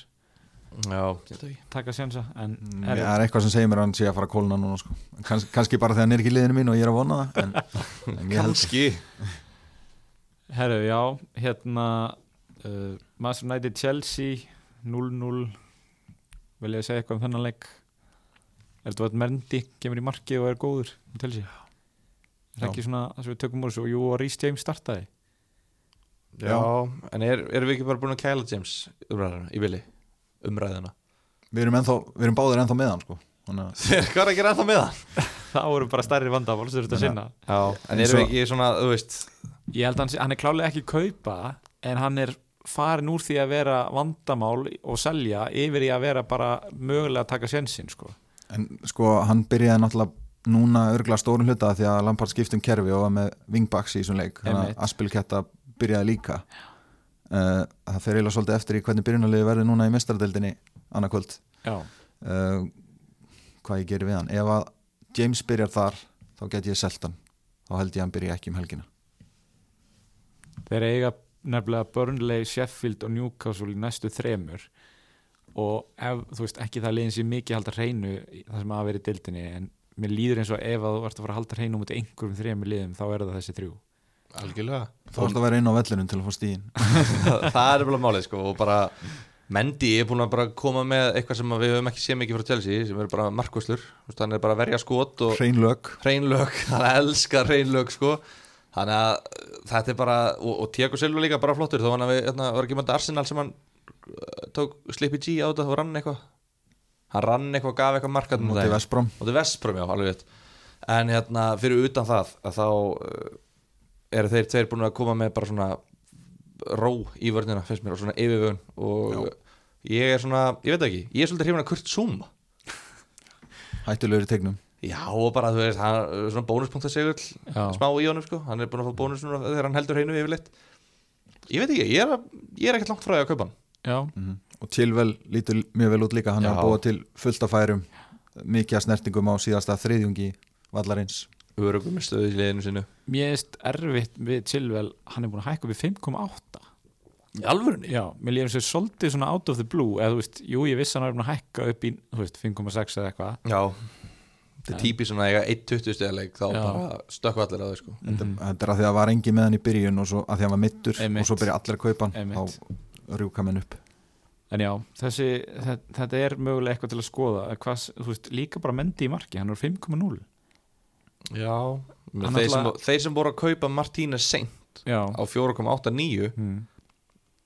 já, ekki taka sjansa en Mm, er, það er eitthvað sem segir mér að hann sé að fara að kólna núna sko. Kans, kannski bara þegar hann er ekki í liðinu mín og ég er að vona það (laughs) kannski. Herru, já, hérna uh, Master United Chelsea 0-0 vil ég segja eitthvað um þennan leik? Er þetta að Merndi kemur í markið og er góður um Chelsea. Er Já. ekki svona það sem við tökum úr þessu? Og jú og Rhys James startaði. Já, en er, erum við ekki bara búin að kæla James umræðina í vili? Umræðina við erum, ennþá, við erum báðir ennþá með hann sko. Þannig að þeir hvað er að gera ennþá með hann. (laughs) Það voru bara stærri vandamál sem þetta að sinna. Já, en erum við ekki svona, þú veist ég held að hann, hann er klálega ekki kaupa en hann er farin úr því að vera vandamál og selja yfir í að vera bara mögulega að taka sjensin sko. En sko, hann byrjaði náttúrulega núna örgla stórun hluta því að Lampard skipti um kerfi og var með wingbacks í þessum leik. Þannig að Aspilketta byrjaði líka. Uh, það fer eiginlega svolítið eftir í hvernig byrjunarliði verður núna í mestaradeildinni annarkvöld uh, hvað ég gerir við hann? Ef að James byrjar þar þá get ég selt hann. Þá held ég að hann byrja ekki um helgina. Þeir eiga nefnilega Burnley, Sheffield og Newcastle í næstu þremur. Og ef, þú veist, ekki það liðin sér mikið að halda hreinu í það sem að vera í dildinni en mér líður eins og ef að þú ert að fara að halda hreinu út einhverjum þremur liðum þá er það þessi þrjú. Algjörlega. Þá ertu að vera inn á vellinum til að fá stíðin það, (laughs) það er bara málið sko og bara Mendy er búin að bara koma með eitthvað sem við höfum ekki séð mikið frá Chelsea sem er bara markvæslur, hann er bara að verja skot og hrein lög. Hreinlög, (laughs) hann elskar hreinlög sko, þannig að þetta er bara, og, og Tiago Silva líka bara flottur að við, hérna, var ekki mæta Arsenal sem hann uh, tók Slippy G á þetta og rann eitthvað. Hann rann eitthvað og gaf eitthvað markat Móti Vestbrom. Og þetta er Vestbrom, já, alveg veit en hérna, fyrir utan það að þá uh, eru þeir tveir búin að koma með bara svona ró í vörnina, finnst mér, og svona yfirvögun. Og ég er svona, ég veit ekki ég er svolítið hrifin að Kurt Zuma. Hættulegur í tegnum já, og bara, þú veist, hann, svona bónuspunktasegull smá í honum, sko, hann er búin að fá bónus núna þegar hann heldur hreinu yfirleitt. Ég veit ekki, ég er, ég er ekkert langt frá því að kaupa hann. Já, Mhm. og Chilwell lítur mjög vel út líka. Hann er Já. að búa til fullt af færum. Mikið að snertingum á síðasta þriðjungi vallarins. Örugum með stöðu í liðinu sinu mér erst erfitt við Chilwell, hann er búin að hækka upp í 5,8 í alvörunni? Já, mér líður eins og svolítið svona out of the blue. Eða þú veist, jú, ég vissi hann er búin að hækka upp í, þú veist, 5,6 eða eitthvað. Já, þetta er típi svona eiga 1.20 stegarleik, þá Já. bara stökku allir að þau sko þetta, þetta er að því að það var engi með hann í byrjun og svo að því að hann var mittur Einmitt. og svo byrja allir að kaupa hann Einmitt. þá rjúka menn upp En já, þessi, þetta, þetta er mögulega eitthvað til að skoða Hvað, þú veist, líka bara mendi í marki, hann er 5,0 já, Hann þeir, sem, náttúrulega- þeir sem voru að kaupa Martínez seint Já, á 4,89 hmm.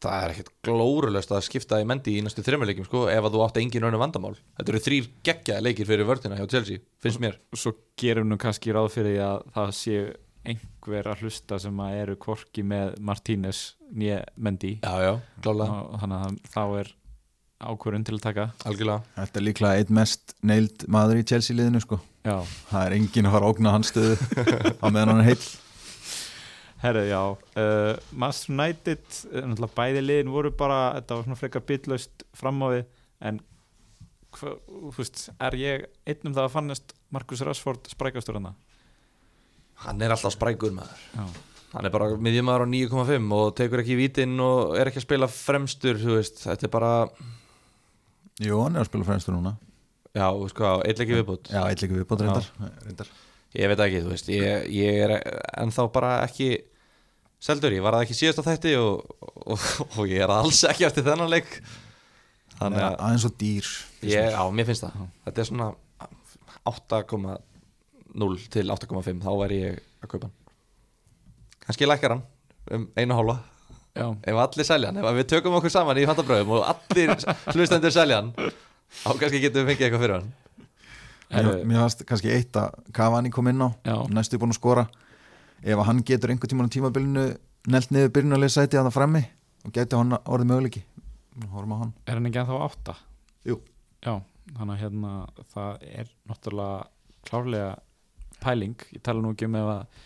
Það er ekkert glórulöst að skipta í mendi í næstu þremmuleikim sko, ef að þú átt engin önnu vandamál. Þetta eru þrýr geggjaði leikir fyrir vördina hjá Chelsea, finnst mér. Svo gerum nú kannski ráð fyrir því að það séu einhver að hlusta sem að eru kvorki með Martínez nýja mendi já, já, klálega, og þannig að þá er ákvörðun til að taka. Algjörlega. Þetta er líklega einn mest neild maður í Chelsea liðinu sko. Já, það er enginn að fara að ógna hans stöðu (laughs) á meðan hann er heill herru, já. Uh, Master United, uh, náttúrulega bæði liðin voru bara, þetta var svona frekar bytlaust fram á við en hva, þú veist, er ég einn um það að fannast Markus Rashford sprækastur hana? hann er alltaf sprækur maður. Já, hann er bara miðjumæður á 9,5 og tekur ekki vítinn og er ekki að spila fremstur þú veist, þetta er bara Jú, hann er að spila fremstur núna. Já, sko, eitthvað viðbútt Já, eitt líka viðbót reyndar, reyndar. ég veit ekki, þú veist, ég, ég er ennþá bara ekki seldur, ég var það ekki síðast á þætti og, og, og ég er alls ekki eftir þennan leik. Þannig er að aðeins og dýr ég, já, mér finnst það. Þetta er svona 8,0 til 8,5 þá væri ég að kaupa hann. Kannski lækkar hann um einu hálfa. Já, ef allir selja hann, ef við tökum okkur saman í fantabröðum og allir hlustendur selja hann þá kannski getum við fengið eitthvað fyrir hann. Mér, mér varst kannski eitt að Cavani kom inn á Já. næstu búin að skora ef að hann getur einhver tíman á tímabilinu nelt niður byrjunarlega sæti að það frammi og geti hann orðið möguleiki. Horfum á hann. Er hann ekki ennþá átta? Jú. Já, þannig að hérna það er náttúrulega klárlega pæling, ég tala nú ekki um ef að,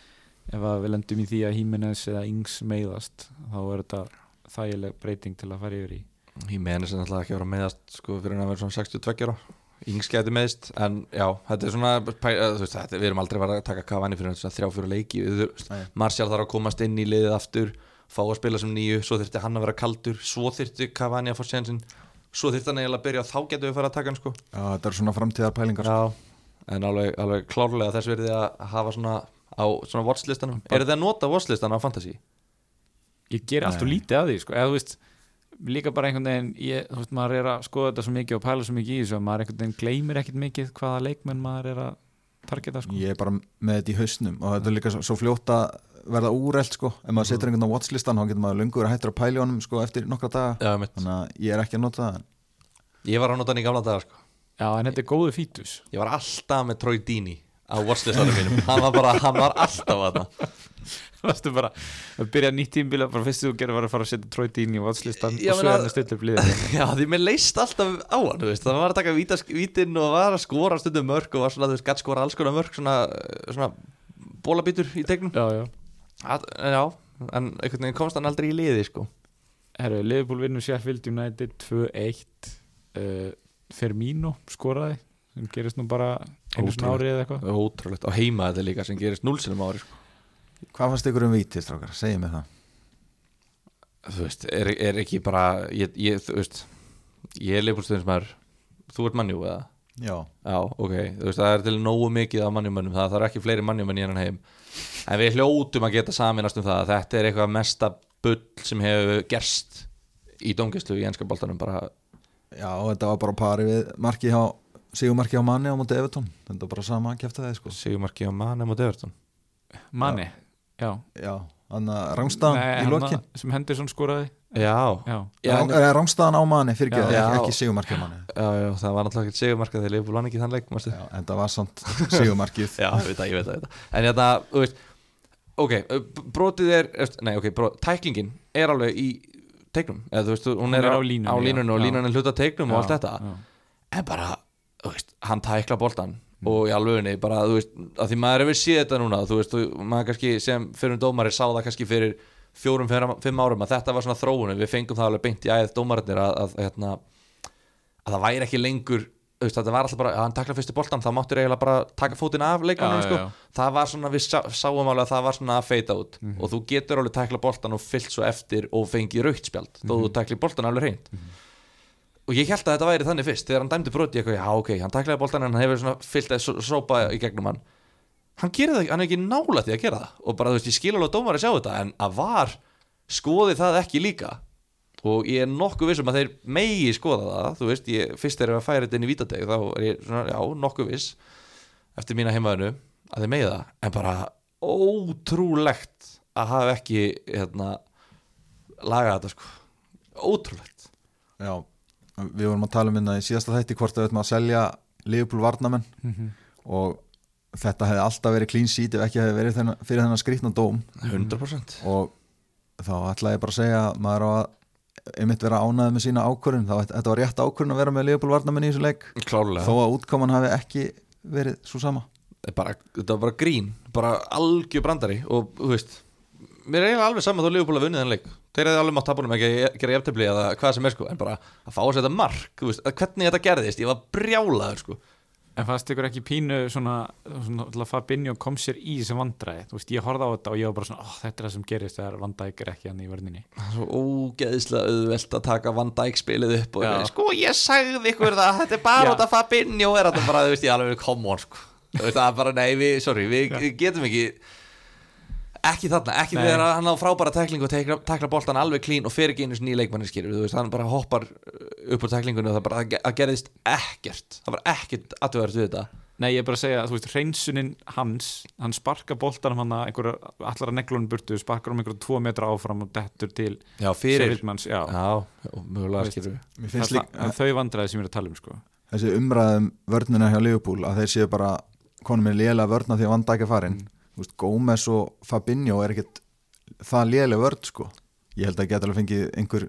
ef að við lendum í því að Hímenes eða Ings meiðast þá er þetta þægileg breyting til að fara yfir í. Meni sem alltaf ekki að vera meðast sko fyrir að vera svona 62 ára Yngs gæti meðist, en já, þetta er svona þú veist, þetta, við erum aldrei bara að taka Cavani fyrir þess að þrjá fyrir leiki við, veist, Nei. Martial þarf að komast inn í liðið aftur fá að spila sem nýju, svo þurfti hann að vera kaldur svo þurfti Cavani að fá sénsinn svo þurfti hann eiginlega að byrja og þá getum við fara að taka hann sko Já, þetta er svona framtíðar pælingar Já, en alveg, alveg klárlega þess verði að hafa svona á svona watchlistanum Eru þið að nota watchlistan á Fantasy? ég ger alltaf lítið að því sko. eða þú veist, líka bara einhvern veginn ég, þú veist, maður er að skoða þetta svo mikið og pæla svo mikið í þessu að maður einhvern veginn gleymir ekkert mikið hvaða leikmenn maður er að targeta sko. Ég er bara með þetta í hausnum og þetta er líka svo, svo fljótt að verða úrelt sko. Ef maður setur einhvern á watchlistan þá getur maður lungur að hættur að pæli honum sko eftir nokkra daga. Já, mitt þannig að ég er ekki að nota það. Ég var að nota hann í gamla dagar sko. Já, en þetta er góðu fítus. Ég var alltaf með Troy Deeney á watchlistanum mínum. Hann var bara, hann var alltaf að það (laughs) Varstu bara að byrja nýtt tímbila bara fyrst þú gerir var að fara að setja Troy Deeney í vatslistan og svo hann að stilla upp liðið Já, því mér leist alltaf á hann, veist. Það var að taka vítas, vítin og var að skora stundum mörg og var svona, þú veist, gætt skora alls konar mörg svona, svona bólabítur í tegnum. Já, já. Að, Já, en einhvern veginn komst hann aldrei í liði sko. Herru, Liverpool vinnur Sheffield United 2-1 uh, Firmino skoraði sem gerist nú bara einu svona Ótrúlegt. ári eða eitthvað. Ótrúlegt, á heima þetta líka sem gerist 0 sinum ári sko. Hvað fannst ykkur um vítið, strákar? Segjum mig það. Þú veist, er, er ekki bara ég, ég, þú veist ég er leifbúlstöðin þú ert mannjú eða? Já, Já, ok, þú veist, það er til nógu mikið af mannjumönnum, það þarf ekki fleiri mannjumenn í hennan heim. En við hljótum að geta saminast um það að þetta er eitthvað mesta bull sem hefur gerst í dómgæslu í enska boltanum bara, já, þetta var bara pari við marki hjá Sigurmarki á manni á móti Evertón Þetta var bara sama að kæfta það sko Sigurmarki á Manem og Deverton Manni, já, Já, hann að rángstaðan í lokin. sem Henderson skoraði. Já, Já, rángstaðan á manni, fyrir ekki, Já. ekki, á manni. Já, já, það var náttúrulega ekki Sigurmarka þegar Leifbúl vann ekki þann leik, Já, en það var samt Sigurmarkið. (laughs) Já, ég veit það, ég veit það, ég veit það. En þetta, þú veist Ok, brotið er Nei, ok, brot, tæklingin er alveg í teiknum. Eða þú veist, hún, er, á línunni, á línunni og já. línan er hluta teiknum og allt þetta. já. En bara, þú veist, hann tækla boltan Og í alvegni, bara, þú veist að Því maður hefur séð þetta núna Þú veist, og maður kannski sem fyrir um dómari Sá það kannski fyrir fjórum, fimm, fimm árum Að þetta var svona þróunum, við fengum það alveg beint í æð Dómarinir að, að, hérna, að það væri ekki lengur þú veist, þetta var alltaf bara, að hann takla fyrstu boltan þá máttur eiginlega bara taka fótinn af leikanum sko. það var svona, við sá, sáum alveg að það var svona að feita út Mhm. og þú getur alveg takla boltan og fyllt svo eftir og fengið raukt spjald þó Mhm. þú takli boltan alveg reynd og ég held að þetta væri þannig fyrst þegar hann dæmdi broti eitthvað, já ok, hann taklaði boltan en hann hefur svona fyllt að só- sópa í gegnum hann. Hann gerir það, hann er ekki nála því að gera það. Og bara þú veist, ég skil alveg dómar að sjá þetta en að var, skoði það ekki líka. Og ég er nokkuð viss um að þeir megi skoða það þú veist, ég, fyrst þegar ég að færa þetta inn í vítateg þá er ég svona, já, nokkuð viss eftir mína heimaðinu að þeir megi það, en bara ótrúlegt að hafa ekki hérna laga þetta sko. Ótrúlegt. Já, við vorum að tala um hérna í síðasta þætti hvort við ætlum að selja Liverpool varnamenn Mhm. og þetta hefði alltaf verið clean sheet ef ekki hefði verið þennan, fyrir þennan skrýtna dóm. 100% og þá ætla ég bara að segja að maður á að einmitt vera ánæði með sína ákvörðun. Þá þetta var rétt ákvörðun að vera með Liverpool varnamenn í þessu leik. Klárlega. Þó að útkoman hafi ekki verið svo sama. Bara, þetta var bara grín bara algjör brandari. Og þú veist mér er eiginlega alveg saman þó Liverpool að vunnið þenn leik þeir hefði alveg mátt tapunum ekki að gera jafntefli eða hvað sem er sko, en bara að fá sér þetta mark veist, að hvernig þetta gerðist, ég var brjálaður sko. En fannst ykkur ekki pínu svona, svona að Fabinho kom sér í sem vandræði? Þú veist, ég horfði á þetta og ég var bara svona, ó, þetta er það sem gerist þegar vandæk er ekki hann í vörninni. Svo ógeðislega auðvelt að taka Van Dijk spilið upp og Já. sko ég sagði ykkur það, þetta er bara út af Fabinho. Er þetta bara, þú veist, ég alveg come on sko. Þú veist, ekki þarna, ekki Nei. þegar hann á frábæra teklingu og tekla, tekla boltan alveg klín og fer ekki einu sinni í leikmanni skilur, þú veist, hann bara hoppar uh, upp úr teklingunni og það bara, það gerðist ekkert, það var ekkert aðtöðverð við þetta Nei, ég er bara að segja, þú veist, hreinsunin hans hann sparka boltanum hann að einhverja allar að neglunum burtu, sparkar um einhverja tvo metra áfram og dettur til Já, fyrir, Sheffieldmanns, já, já, Veist. skilur Mér það, líka þau vandræði sem ég er að tala um sko. þessi umræðum vörnina hjá Liverpool að þeir séu bara konum með lélega vörna því að vanda ekki farin mm. Gómez og Fabinho er ekkit það lélega vörn sko. Ég held að geta alveg fengið einhver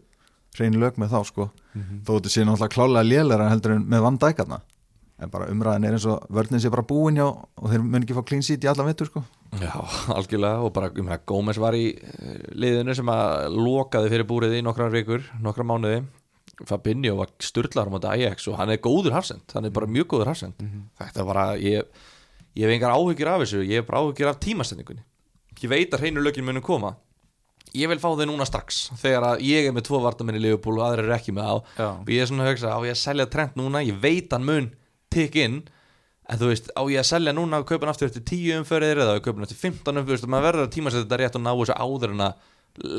hrein lög með þá sko. Mhm. þó þetta sé náttúrulega klálega lélega heldur en með ekki en bara umræðin er eins og vörnin sé bara búin hjá og þeir mun ekki fá clean sheet í alla vittur sko. Já, algjörlega. Og bara, meina, Gómez var í eh, liðinu sem að lokaði fyrir búrið í nokkrar vikur, nokkra mánuði. Fabinho var styrlar á móti Ajax og hann er góður hafsend, hann er bara mjög góður hafsend. Þetta er bara, ég ég hef engar áhyggjur af þessu, ég hef bara áhyggjur af tímastendingunni ég veit að hreinu lögin munum koma. Ég vil fá þau núna strax þegar að ég er með tvo vartamenn í Liverpool og aðrir eru ekki með á. Já. og ég er svona að hugsa, á ég að selja trend núna? Ég veit hann mun tikk inn. En þú veist, á ég að selja núna og kaupa hann aftur eftir 10 umförðir eða kaupa hann eftir 15 umförðir maður verður að tíma sér þetta rétt og ná þessu áður en að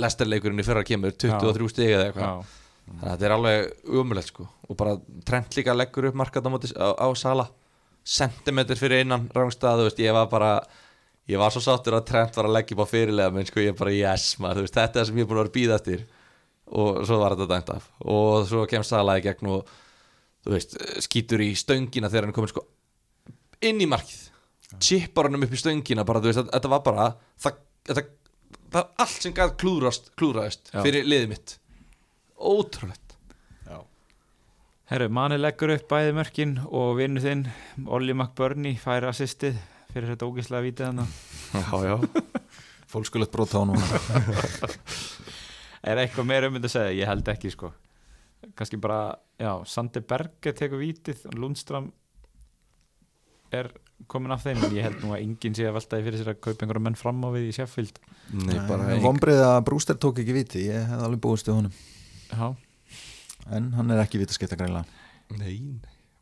lesterleikurinn í fyrra kemur 23 stig eða eitthvað. Þannig að þetta er alveg umulegt sko. Og bara trend líka leggur upp móti, á, á sala sentimeter fyrir innan rángstað, þú veist, ég var bara ég var svo sáttur að trend var að leggja upp á fyrirlega menn sko, ég bara yes maður, þú veist, þetta er það sem ég er búin að vera að býða eftir. Og svo var þetta dæmt af. Og svo kemst sala í gegn og þú veist, skýtur í stöngina þegar hann er komin sko inn í markið. Chippar hann upp í stöngina bara, þú veist, þetta var bara það, þetta, það allt sem gæð klúðrast klúðraðist Já. fyrir liðið mitt. Ótrúlegt Herru, manni leggur upp bæði mörkin og vinnu þinn, Olli McBurney fær assistið. Fyrir þetta ógislega vítið hann já, já. (laughs) fólkskulegt brota á núna. (laughs) Er eitthvað meira um þetta að segja? Ég held ekki sko. Kannski bara, já, Sandi Berger tekur vítið og Lundstram er komin af þeim en ég held nú að enginn sé að veltaði fyrir sér að kaupa einhverja menn fram á við í Sheffield. Nei, bara. Vombrið að Brúster tók ekki viti Ég hef alveg búist við honum. Já, En hann er ekki vitaskipta greinlega Nei,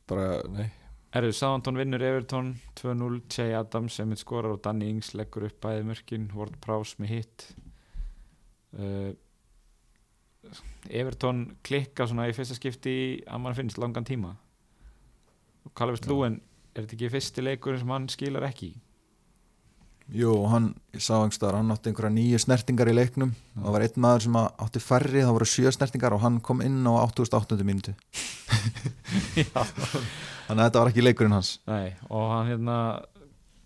bara, nei. Erðu, Sántón vinnur Everton 2-0, Jay Adams sem skorar og Danny Ings leggur upp bæði mörkin Ward Prowse með hitt uh, Everton klikka svona í fyrsta skipti að mann finnst langan tíma. Og Calvert Lúen er þetta ekki fyrsti leikur sem hann skilar ekki? í? Jú, hann, ég sá einhverstaðar, hann átti einhverja nýju snertingar í leiknum. Það var einn maður sem átti færri það voru sjö snertingar og hann kom inn á 88. mínútu. (laughs) Þannig að þetta var ekki leikurinn hans. Nei, og hann hérna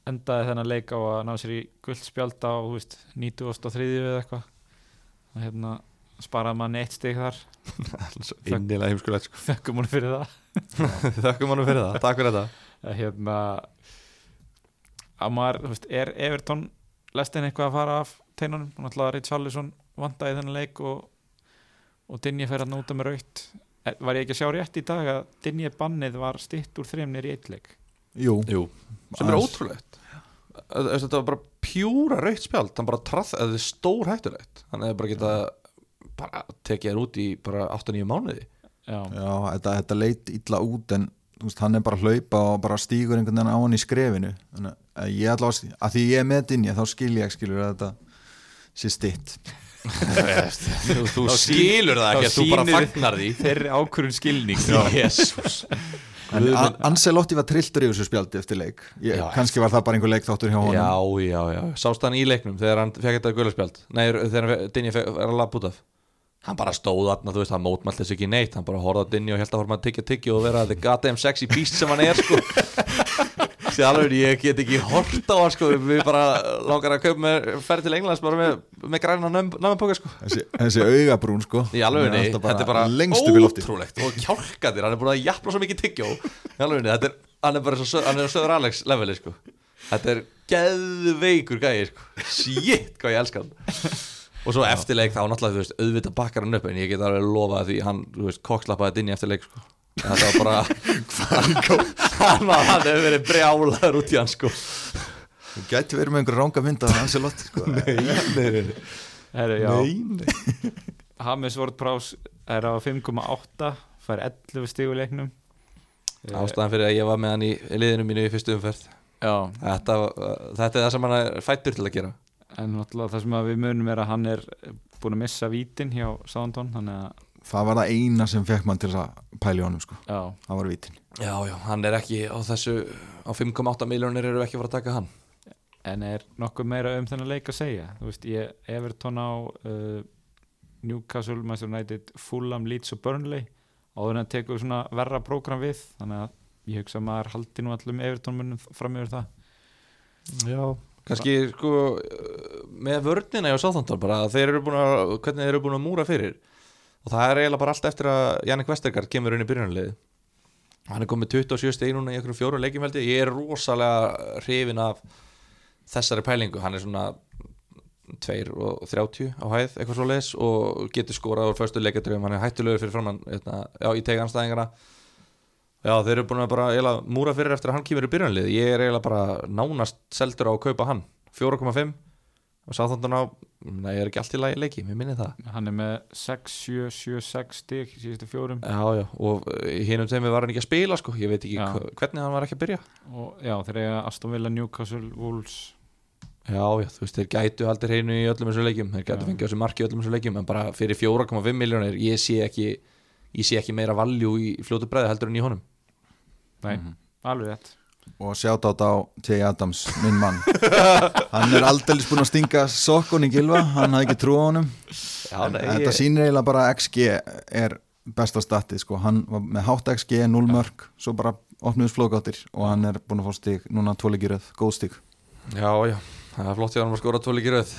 endaði þennan leik á að ná sér í guldspjald á þú veist, 93 eða eitthvað. Og hérna sparaði manni eitt stig þar. (laughs) Sko. Þökkum hún fyrir það. (laughs) Þakkum honum fyrir það, takk fyrir þetta. Hérna að maður, þú veist, er Everton lestin eitthvað að fara af teinunum? Og náttúrulega Richarlison vandaði þennan leik og, og Dinje fer að núta með raut var ég ekki að sjá rétt í dag að Dinje bannið var stitt úr þreimnir í eitt leik? Jú, Jú, sem er ótrúlegt. Þetta var bara pjúra raukt spjald. Hann bara trað, þetta er stór hættulegt. Hann hefði bara geta bara tekið þér út í bara 8-9 mánuði. Já, Já, þetta, þetta leit illa út en veist, hann er bara að hlaupa og bara stígur einhvern veginn á hann í skrefinu. Að ég allavega, að því ég er með dinja þá skil ég skilur að þetta sé stitt (laughs) Þú, þú skilur það ekki að þú bara fagnar því. þeirri ákvörðun skilning. (laughs) Jésús En An- Ancelotti var trilltur í þessu spjaldi eftir leik. Ég, Já, kannski var það bara einhver leikþáttur hjá honum. Já, já, já, sást hann í leiknum þegar hann fekk þetta gularspjald Nei, þegar fekk- er að lappa út af Hann bara stóð þarna, þú veist, hann mótmælt þess ekki neitt. Hann bara horfði á Dinni og held að horfði að tyggja tyggja og vera the goddamn sexy beast sem hann er, sko. (laughs) Alveg, ég get ekki hort á hann, sko. Við bara langar að kaupa með ferð til Englands bara með, með græna námapóka, sko. Þessi, þessi augabrún sko. Í alveg, þetta er bara í ótrúlegt. Og kjálkaðir, hann er búin að jafna svo mikið tyggjó Í alveg, þetta er, hann er bara svo, hann er söður Alex leveli, sko. Þetta er geðveikur gæði, sko. Shit, hvað ég elska hann Og svo eftirleik þá náttúrulega, þú veist, auðvitað bakkar hann upp En ég get alveg lofað því hann, þú veist, kokslappaði inn í eftirleik, sko. Þetta var bara (laughs) Hann var, hann hefur verið brjálaður út í hann, sko. Þú gæti verið með einhver ranga mynd af Ancelotti sko. (laughs) Nei, nei, nei Nei, Hamis (laughs) Prowse er á 5,8 fær 11 stígu leiknum. Eh, Ástæðan fyrir að ég var með hann í liðinu mínu í fyrstu umferð. Já, Þetta, þetta er það sem hann er fættur til að gera en náttúrulega það sem við munum er að hann er búin að missa vítin hjá Sándón þannig að Það var það eina sem fekk mann til að pæli honum sko. já, Það var vítin. Já, já, hann er ekki á þessu á 5,8 miljónir eru ekki að fara að taka hann. En er nokkuð meira um þennan leik að segja? Þú veist, ég Everton á uh, Newcastle, Manchester United Fulham, Leeds og Burnley. Áður en að tekur svona verra prógram við þannig að ég hugsa að maður haldi nú allum Everton munum fram yfir það. Já Kanski sko með vörnina hjá Sáþandar bara þeir eru búin að hvernig þeir eru búin að múra fyrir. Og það er eiginlega bara allt eftir að Jannik Vestergaard kemur inn í byrjunarlið hann er komið 27 stig núna í einhverjum fjórum leikjum held ég. Ég er rosalega hrifin af þessari pælingu, hann er svona 2 og 30 á hæð eitthvað svo leis og getur skorað úr förstu leikadröfum, hann er hættulegur fyrir framann hérna, já, í tega anstæðingana já, þeir eru búin að bara eiginlega múra fyrir eftir að hann kemur í byrjunarlið. Ég er eiginlega bara nánast seldur á að kaupa hann. 4,5 og sáþandan á, nei, ég er ekki allt í lagi leiki, mér minni það. Hann er með 6, 7, 7, 6 stík í síðustu fjórum. Já, já, og hinnum þeim var hann ekki að spila sko, ég veit ekki Já. hvernig hann var ekki að byrja. Og já, þeir eiga Aston Villa, Newcastle, Wolves. Já, já, þú veist, þeir gætu aldrei hreinu í öllum þessu leikjum, þeir gætu Já. fengið þessu marki í öllum þessu leikjum, en bara fyrir 4,5 miljónir ég sé ekki ég sé ekki meira valjú í fljótu bræði heldur en í honum. Nei, Mhm. alveg rétt. Og sjátt á J. Adams, minn mann. (laughs) Hann er aldrei búin að stinga sokkun í gilva, hann hafði ekki trú á honum. Já, en þetta sýnir eiginlega bara XG er besta statið sko, hann var með hátt XG, 0 mörg svo bara opnuðs flókáttir og hann er búin að fá stig, núna tvoleikiröð, góð stig. Já, já, það er flott hann að skora tvoleiki röð.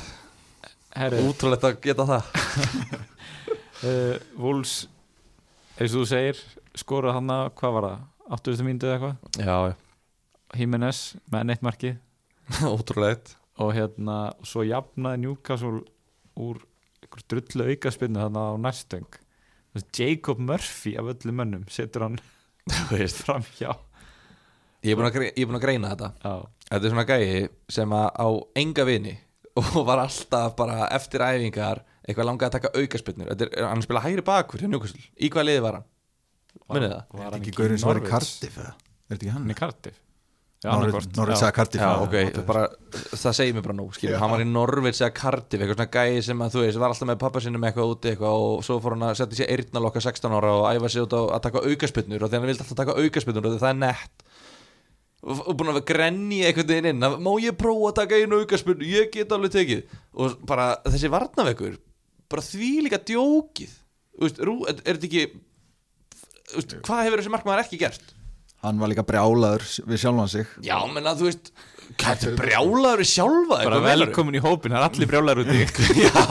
Herri, Útrúlegt að geta það. (laughs) Uh, Wolves eins og þú segir skorað hann að, hvað var það? 80. mínútu eða eitthvað? Já, já, Jimenez með neitt marki. (laughs) Útrúlegt og hérna svo jafnaði Newcastle úr einhver drullu aukaspinnu þannig á næstöng Jacob Murphy af öllum mönnum setur hann (laughs) fram hjá. Ég er búin að, er búin að greina þetta. Já, Þetta er svona gæi sem að á enga vini (laughs) og var alltaf bara eftir æfingar eitthvað langaði að taka er, hann spila hægri bakur hjá Newcastle Í hvað liði var hann? Munið það? var Er hann ekki gaurinn sem var í? Cardiff? Er þetta ekki hann? Hann í Cardiff eða Cardiff Já, já, ok, whatever. bara, það segir mér bara nú skilur, hann var í Norvits eða Cardiff eitthvað svona gæi sem að þú veist, var alltaf með pappa sinni með eitthvað úti eitthvað og svo fór hann að setja sér eyrnalokka 16 ára og æfa sér út á að taka aukaspinnur og því hann vildi alltaf taka aukaspinnur og það er nett og, og búin að vera grenni einhvern veginn inn að má ég prófa að taka einu aukaspinnu, ég get alveg tekið og bara þessi varnaveikur bara því líka djókið Þú veist, rú, er, er þetta ekki þú veist, hvað hefur þessi markmaður ekki gert? Hann var líka brjálaður við sjálfan sig Já, menna, þú veist er brjálaður sjálfa? Bara velkomin í hópin, það er allir brjálæður úti (laughs) Já,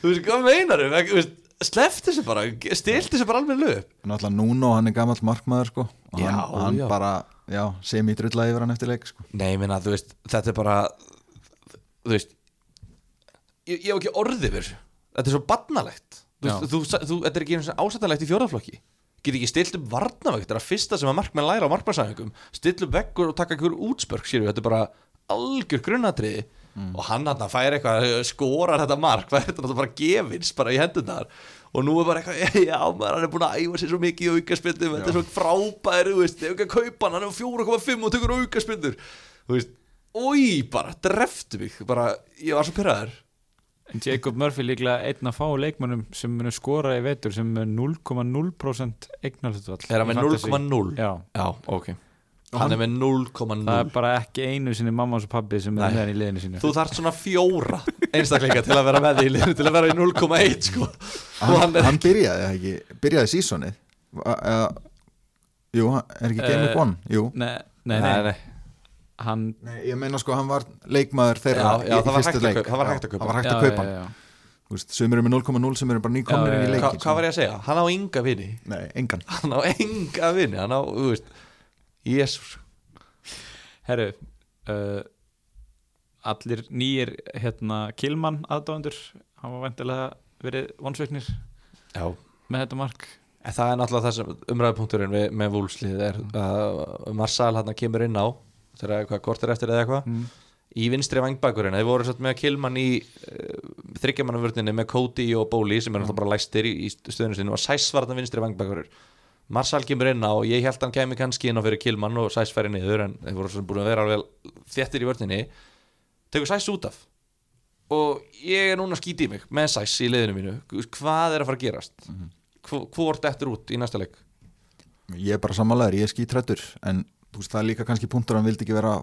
þú veist, hvað meinar þau? Slefti þessu bara, stilti þessu bara alveg löp Náttúrulega Nuno, hann er gamall markmaður sko og hann, Já, hann já. bara, já, semi drulla yfir hann eftir leik sko Nei, minna, þú veist, þetta er bara Þú veist Ég, ég hef ekki orðið yfir þessu. Þetta er svo barnalegt. Þetta er ekki eins og ásættanlegt í fjórðaflokki. Get ekki stilt upp varnavegt Þetta er að fyrsta sem að markmenn læra á markmannsæðingum Stilt upp veggur og taka einhver útspörk sér Þetta er bara algjör grunnatriði Og hann hann fær eitthvað Skorar þetta mark, (laughs) fær þetta náttúrulega bara gefins Bara í hendunar Og nú er bara eitthvað, (laughs) já maður, hann er búin að æfa sér svo mikið í aukaspindum, þetta er svo frábæri, veist, ef ekki að kaupa hann, hann er 4,5 og tekur aukaspindur, þú veist, oi, bara, dreftu mig, bara, ég var svo pyrraður. Jacob Murphy líklega einn af fá leikmönnum sem munu skora í vetur sem er 0,0% eignarhlutvall Er hann með fantasy. 0,0? Já, Já, ok. Hann er með 0,0. það er bara ekki einu sinni mamma og pappi sem er Nei. með hann í liðinu sínu Þú þarft svona fjóra einstakleika til að vera með því í liðinu, til að vera í 0,1, sko. Og hann, hann er, hann byrjaði ekki, byrjaði sísonið Jú, er ekki Game Eh, Week One? Jú Nei, nei, nei, hann Nei, ég meina sko, hann var leikmaður þeirra Já, já, í, í var fyrstu leik það var hægt að kaupa. Það var hægt já, að kaupa hann veist, Sumir eru með 0,0 sem eru bara nýkomnir í leikin Hva, hvað var ég að segja? Hann á enga vini. Nei, engan (laughs) Hann á enga vini, hann á, þú veist, jésús. Herru uh, allir nýjir hérna Kilman aðdáðandur hann var vendilega verið vonsveiknir Já. með þetta mark En það er náttúrulega það sem umræðupunkturinn við, með vúlslið er að Marsal hann kemur inn á þegar eitthvað kortir eftir eða eitthvað mm. í vinstri vangbækurinn, þeir voru satt með að Kilman í uh, þryggjamannavörninni með Cody og Bóli sem er náttúrulega bara læstir í, í stöðinu sinu og Sæs var þarna vinstri vangbækurinn Marsal kemur inn á og ég held hann kemi kannski inn á fyrir Kilman og Sæs færi niður en þeir voru svona búin að vera alveg þéttir í vörninni. Tekur Sæs út af. Og ég er núna að skýti í mig með Sæs í liðinu mínu. Hvað er að fara að gerast? Mm hvort eftir út í næsta leik? Ég er bara sammálaður, ég er skítrættur En veist, það er líka kannski punktur Hann vildi ekki vera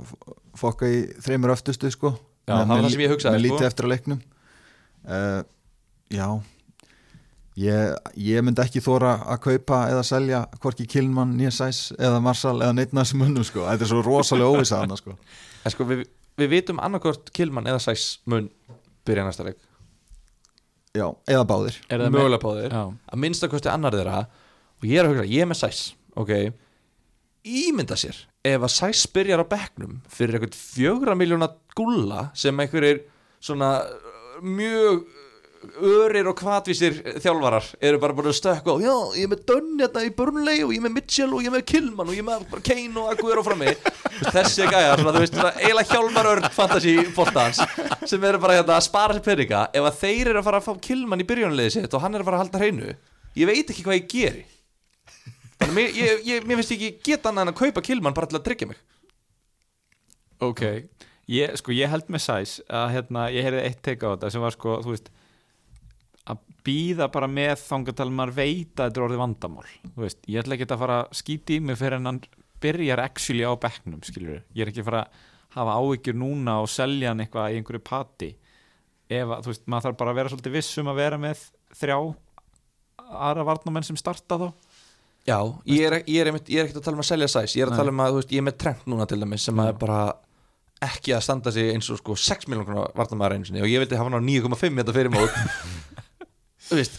fokka í þreymur öftustu sko Já, það var það sem ég hugsaði, Með sko. lítið eftir að leiknum uh, Já Ég, ég myndi ekki þóra að kaupa eða selja hvorki Kilman, Nýjasæs eða Marsal eða þessum munnum sko. þetta er svo rosalega óvisa hana sko. (laughs) en sko við, við vitum annarkort Kilman eða Sæs mun byrja næsta leik Já, eða báðir Er það með- mögulega báðir Já. að minnstakosti annar þeirra og ég er að hugsa, ég er með Sæs ok, ímynda sér ef að Sæs byrjar á bekknum fyrir eitthvað fjögra miljóna gulla sem einhverjir svona uh, mjög örir og kvatvísir þjálfarar eru bara búin að stökka og já, ég er með Dunn hérna í Burnley og ég er með Mitchell og ég er með Kilman og ég er með Kane og Aguero Þú veist, þessi gæja, svona, þú veist, svona, eiginlega hjálmar örn fantasy boltans sem eru bara hérna, að spara sér peninga. Ef að þeir eru að fara að fá Kilman í byrjunarliði sitt og hann er að fara að halda hreinu ég veit ekki hvað ég geri. þannig mér, ég, ég, mér finnst ekki geta annað en að kaupa Kilman bara til að tryggja mig. Ok, ég, sko ég held með sæs að hérna, ég heyrði eitt teika á þetta sem var sko, þú veist að býða bara með þangatal maður veit að þetta er orðið vandamál. Veist, ég ætla ekki að fara að skýti í mig fyrir en hann byrjar actually á bekknum skilur ég er ekki að fara að hafa áhyggjur núna og selja hann eitthvað í einhverju pati ef að, þú veist, maður þarf bara að vera svolítið viss um að vera með þrjá aðra varnamenn sem starta þá Já, ég er, ég, er, einmitt- ég er ekkert að tala um að selja sæs Ég er að Nei. tala um að, þú veist, ég er með trend núna til dæmis sem að bara ekki að standa sig eins og sko 6 miljónar vartamæður einu sinni og ég vildi hafa hann á 9,5 þetta fyrir mót (laughs) Þú veist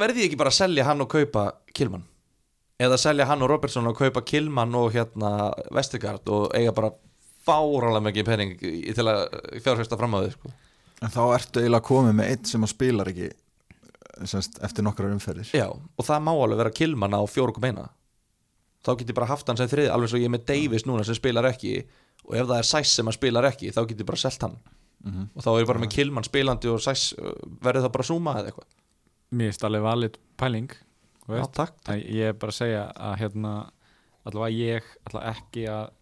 verði ég ekki bara að selja hann og kaupa Kilman eða selja hann og Robertson og kaupa Kilman og hérna Vestergaard og eiga bara fáralega mikið penning til að fjárfesta fram á þau sko. en þá ertu eiginlega komið með eitt sem að spilar ekki semst, eftir nokkrar umferðir. Já, og það má alveg vera Kilman á 4,1 þá get ég bara haft hann sem þrið alveg svo ég er með Davis núna sem spilar ekki og ef það er Sæs sem hann spilar ekki þá get ég bara selt hann. Mhm. og þá er ég bara með Kilman spilandi og Sæs uh, verður það bara Zuma eða eitthvað. Mér finnst alveg valið pæling Já, takk, En ég er bara að segja að hérna allavega ég ætla ekki að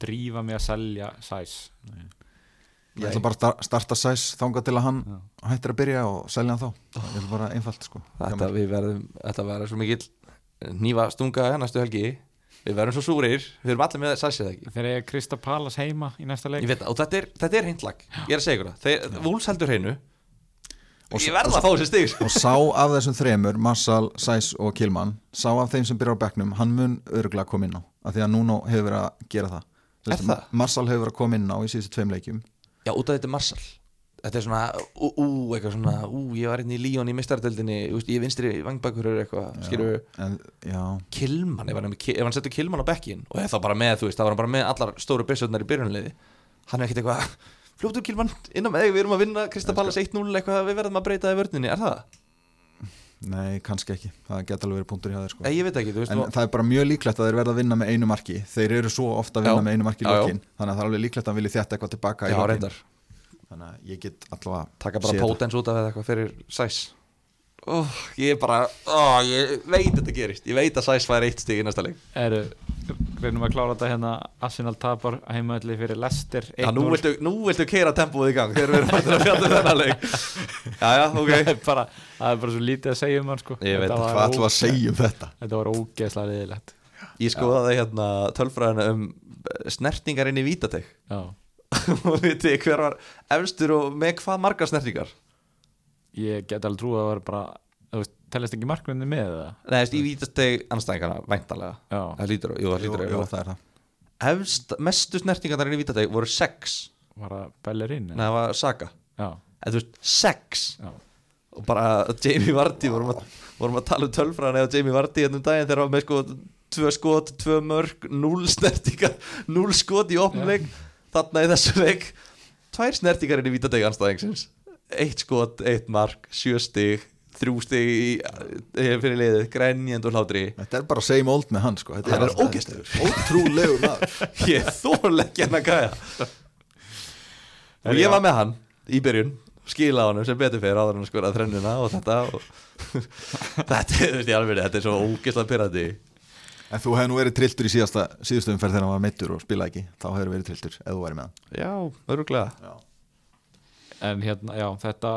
drífa mig að selja sæs Ég ætla bara að star- starta sæs þangað til að hann Já. hættir að byrja og selja hann þá. Ég ætla bara einfalt sko. Þetta, við verðum, þetta verður svo mikill nýfa stunga næstu helgi. Við verðum svo súrir, við erum allir með Sæs eða ekki? Þegar ég Krista Palas heima í næsta leik. Ég veit það, og þetta er, þetta er hreintlag Ég er að segja ykkur það, þeir, Vúls heldur hreinu. Og Ég s- verð að fá þessi stig. Og sá af þessum þremur, Marshall, Sæs og Kilman Sá af þeim sem byrjar á bekknum Hann mun örgulega koma inn á af Því að Nuno hefur verið að gera það. Er það? Marshall hefur verið að koma inn á í síðustu tveim leikjum Já, út af þetta er Marshall. Þetta er svona, ú, ú, eitthvað svona Ú, ég var inn í Líón í mistardöldinni Ég vinstri vangbækur eitthvað Skilur en, Já, Kilman, ef hann, ef hann setur Kilman á bekkin Og þá bara með, þú veist, þá var hann bara með allar stóru byssutnar í byrjunliði Hann er ekkit eitthvað Fljótur Kilman, inn á með við erum að vinna Krista Pallas 1-0 eitthvað, við verðum að breyta það í vörninni Er það? Nei, kannski ekki. Það geta alveg verið punktur hjá þér sko. Ég veit ekki, þú veist En það er bara mjög líklegt að þeir verða að vinna með einu marki. Þeir eru svo ofta að vinna Já. með einu marki í lokin. Þannig að það er alveg líklegt að hann vilja þjætta eitthvað tilbaka í Já, Þannig að ég get allavega taka bara þetta. potens út af eitthvað fyrir Sæs oh, ég er bara oh, ég veit þetta gerist, ég veit að Sæs fær eitt stig í næsta leik. Eru, reynum að klára þetta hérna. Arsenal tapar heimaðli fyrir Leicester Já, nú 1-0. viltu, nú viltu keira tempóið í gang þegar við erum fættir að fjalla um þennan leik. Já, já, ok. (laughs) Það, er bara, það er bara svo lítið að segja um hann sko. Ég veit Hvað við að segja um þetta? þetta var ógeðslega liðilegt Ég skoðaði hérna tölfræðina um snertingar inn í vítateg já, (laughs) og veit þið hver var efstur og með hvað margar snertingar ég get alveg trú að það var bara þú veist, tellist ekki markminni með það Nei, veist, í vítateg anstæðingarna, væntalega já, Það lítur, jú, það Jú, lítur jú, það. er það. Efst, mestu snertingarnar inn í vítateg voru sex. Var það Bellerín Nei, það var Saga já, En þú veist, sex. Já, og bara Jamie Vardy vorum að, vorum að tala um tölfræðan eða Jamie Vardy hérna um daginn þegar hann var með sko tvö skot, tvö mörg, núl snertingar núl skot í opnuleik þarna í þessu leik. Tvær snertingar inn í vítadegi anstæðingsins eitt skot, eitt mark, sjö stig þrjú stig í, í, fyrir liðið, grænjend og hlátri. Þetta er bara same old með hann sko. Þetta Hann er alltaf- ógeðslegur. Ótrúlegur maður. (laughs) Ég ekki hann að gæja og ég var með hann í byrjun skila á hann sem betur fyrir áður en að skora þrennuna og þetta og (laughs) þetta er, þú veist, í alveg, þetta er svo ógeðslega pyrrandi En þú hefði nú verið trilltur í síðasta, síðustu umferð þegar hann var meittur og spilaði ekki. Þá hefur verið trilltur, ef þú væri með hann. Já, öruglega Já. En hérna, já, þetta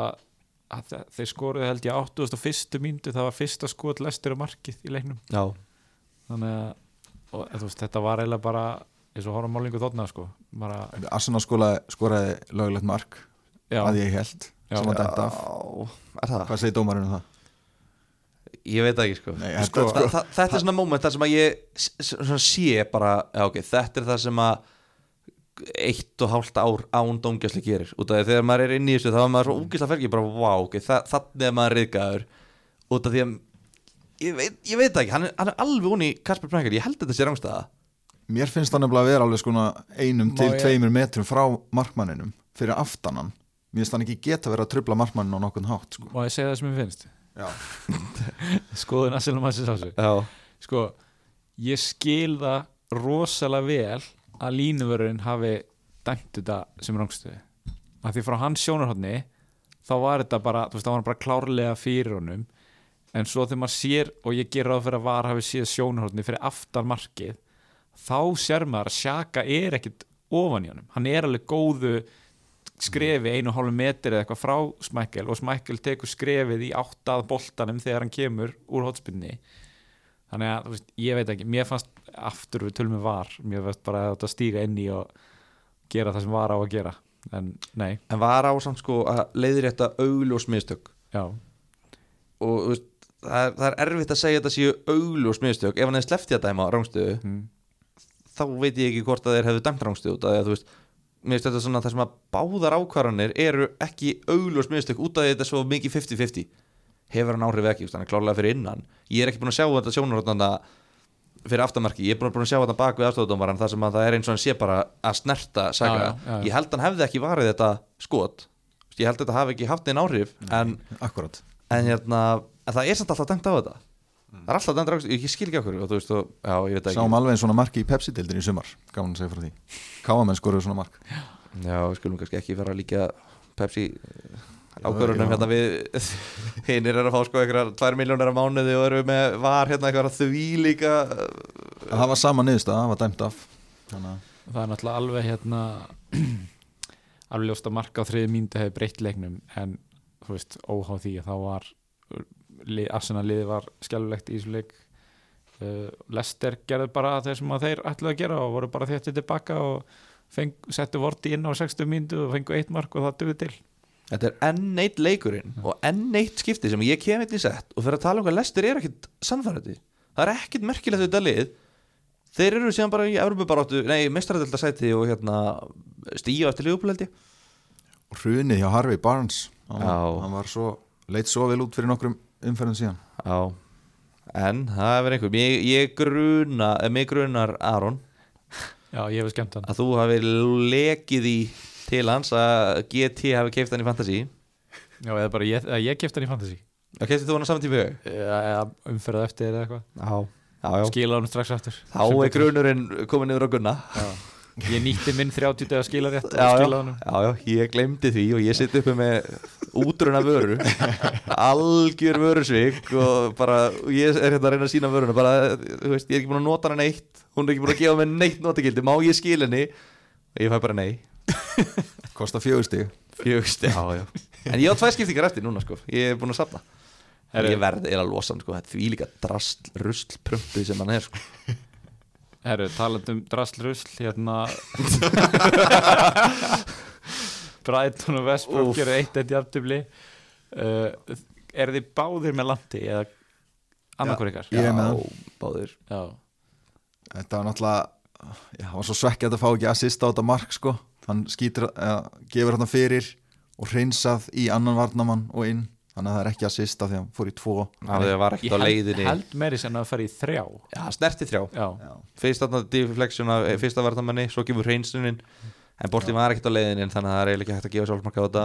þeir skoruðu held ég 81. mínútu það var fyrsta skot lestir á markið í leiknum já, þannig að og, þú veist, þetta var eiginlega bara eins og horfum málingu þarna sko bara, Arsenal skoraði, skoraði lögulegt mark já, að ég held Já. sem var dæmt af? Hvað segir dómarinn um það? ég veit ekki sko, Nei, sko, þetta- það, það, þetta er svona moment þar sem að ég sé bara, já ok, þetta er það sem að eitt og hálft ár án dómgæsli gerir. Út af því að þegar maður er inn í þessu þá er maður svo úgislega fergi bara, wow, ok, þa þannig er maður riðgæður út af því að ég veit, ég veit ekki, hann er, hann er alveg onni Kasper Pranker, ég held þetta sé rángstæða Mér finnst það nefnilega að vera alveg skona einum Má til ég- tveimur metrum frá markmanninum fyrir aftanan Mér finnst hann ekki geta verið að trubla markmannin á nokkurn hátt sko. má ég segja það sem ég finnst? Já, (laughs) skoðun að maður sér á sig já, sko, ég skil það rosalega vel að línuvörðurinn hafi dæmt þetta sem rángstöðu af því frá hans sjónarhóttni þá var þetta bara, þú veist, það var hann bara klárlega fyrir honum. En svo þegar maður sér og ég ger ráð fyrir að var hafi séð sjónarhóttni fyrir aftan markið þá sér maður að Sjaka er ekkit ofan í honum, hann er alveg góðu skrefi einu hálfu metri eða eitthvað frá Smækkel og Smækkel tekur skrefið í áttað boltanum þegar hann kemur úr hotspinni þannig að veist, ég veit ekki, mér fannst aftur við tölum við var, mér fannst bara að þetta stíga inn í og gera það sem var á að gera. En nei, en var á samt sko að leiðir þetta augljós mistök. Já. Og veist, það, er, það er erfitt að segja þetta séu augljós mistök. Ef hann hefði sleppt í að dæma rángstöðu mm. þá veit ég ekki hvort að þeir hefðu dæmt rángstöðu út af því að þú veist mér finnst þetta svona það sem að báðar ákvarðanir eru ekki augljós mistök út af þetta svo mikið 50-50 hefur hann áhrif ekki, þannig klárlega fyrir innan. Ég er ekki búin að sjá þetta sjónarhóttanda fyrir aftamarki, ég er búin að sjá þetta bak við afstofdómaran þar sem að það er eins og hann sé bara að snerta saga, Já, já, já, ég held hann hefði ekki varið þetta skot. Ég held þetta hafi ekki haft einn áhrif en, en, hérna, en það er samt alltaf dæmt á þetta. Það er alltaf dæmdur ákvæmst, ég skil ekki okkur veist, og, Sáum alveg svona marki í Pepsi-deildin í sumar Gaman að segja frá því. Káamenn skoruðu svona mark. Já, skulum kannski ekki að líka Pepsi ákvörunum hérna við (laughs) hinnir er að fá sko eitthvað 2 miljónir á mánuði og eru með var hérna eitthvað því líka Það var sama niðurstað, það var dæmt af. Þannig að það er náttúrulega alveg hérna (clears throat) alveg ljóst að marka á þriði mínútu hefði breytt leiknum en þú veist, óhá því að þá var Arsenal liði var skjálflegt í þessu leik. Uh, Lester gerði bara þeir sem að þeir ætluðu að gera og voru bara þéttið tilbaka og feng, settu vorti inn á 60 mínútu og fengu eitt mark og það duði til Þetta er enn eitt leikurinn og enn eitt skipti sem ég kem eitt í sett og fyrir að tala um hvað lestir er ekkit sannfærandi. Það er ekkit merkilegt við þetta lið. Þeir eru síðan bara í Evropabaróttu nei, mestaradölda sæti og hérna stíu eftir liðupuleldi Og hrunið hjá Harvey Barnes. Hann, Já. hann var svo, leit svo vel út fyrir nokkrum umferðin síðan. Já, en það er verið einhver ég, ég gruna, mig grunar Aron Já, ég hef skemmt hann. að þú hafi lekið í til hans að GT hafi keift hann í Fantasí Já, eða bara ég, eða ég kefti hann í fantasy. Og keftið þú hann á saman tíma eða umferða eftir eða eitthvað. Já, já, já. Skila hann strax aftur. Þá er grunurinn komin yfir á Gunna. Já. Ég nýtti minn 30 að skila rétt já, já, skila honum. Já, já, ég glemdi því og ég sitt uppi með útrunna vöru. (laughs) Algjör vörusvik og bara, ég er hérna að reyna að sína vöruna bara, þú veist, ég er ekki búin að nota hana neitt. Hún er ekki búin að gefa mér neitt notakildi. Má ég skil henni? Ég fæ bara nei Kosta já, já. En ég á tvær skiptingar eftir núna, sko, ég er búin að safna. Herru. ég verð eða að losa hann, sko, þetta er því líka drast, rusl, prumpuð sem hann er, sko. Herru, talandi um drasslrusl hérna. (laughs) Brighton og Westbrook Úff. gerir eitt eitt jafntefli. Uh, Er þið báðir með landi eða annarkur ykkar? Ég er með hann. báðir. Já, Þetta var náttúrulega Já, það var svo svekkjað að fá ekki assist á þetta mark sko Hann skýtur, eða, gefur hann fyrir og hreinsað í annan varnamann og inn. Þannig að það er ekki assist af því að hann fór í tvo. Það var ekkert ég á leiðinni. held meiri sem að fara í þrjá. Já, snerti þrjá. Já, Já, fyrst þarna deflection af eh, fyrsta vartamanni svo gefur hreinstunin en boltinn var ekkert á leiðinin þannig að það er eiginlega ekki hægt að gefa sjálfsmark á þetta.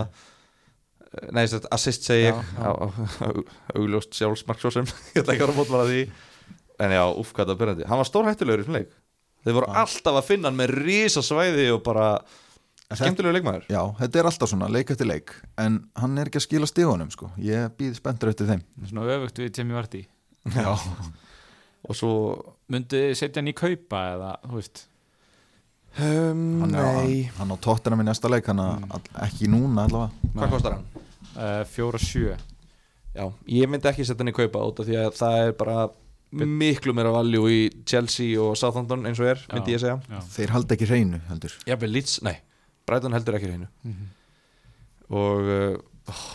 Eh, nei, þess að assist segi ég. Augljóst sjálfsmark svo sem. (laughs) Ég ætla ekki að vera mótmála því. En já, uff, hvað það var byrjandi hann var stórhættulegur í svona leik. Þeir voru alltaf að finna hann með risa svæði og bara skemmtilegur leikmaður. Já, þetta er alltaf svona, leik eftir leik. En hann er ekki að skila stíðunum sko. Ég býð spenntur eftir þeim. Svona öfugt við Jamie Vardy. Já, og svo Myndi þið setja hann í kaupa eða, þú veist? Um, hann, er, hann, hann á tóttina í næsta leik Hann Mm. ekki núna allavega. Hvað kostar hann? uh, Fjóra sjö. Já, ég myndi ekki setja hann í kaupa út af því að það er bara miklu meira valjú í Chelsea og Southampton eins og er, myndi Já. ég segja. Já. Þeir halda ekki hreinu heldur. Jafnvel Leeds, nei, Brighton heldur ekki hreinu Mhm. og uh, oh,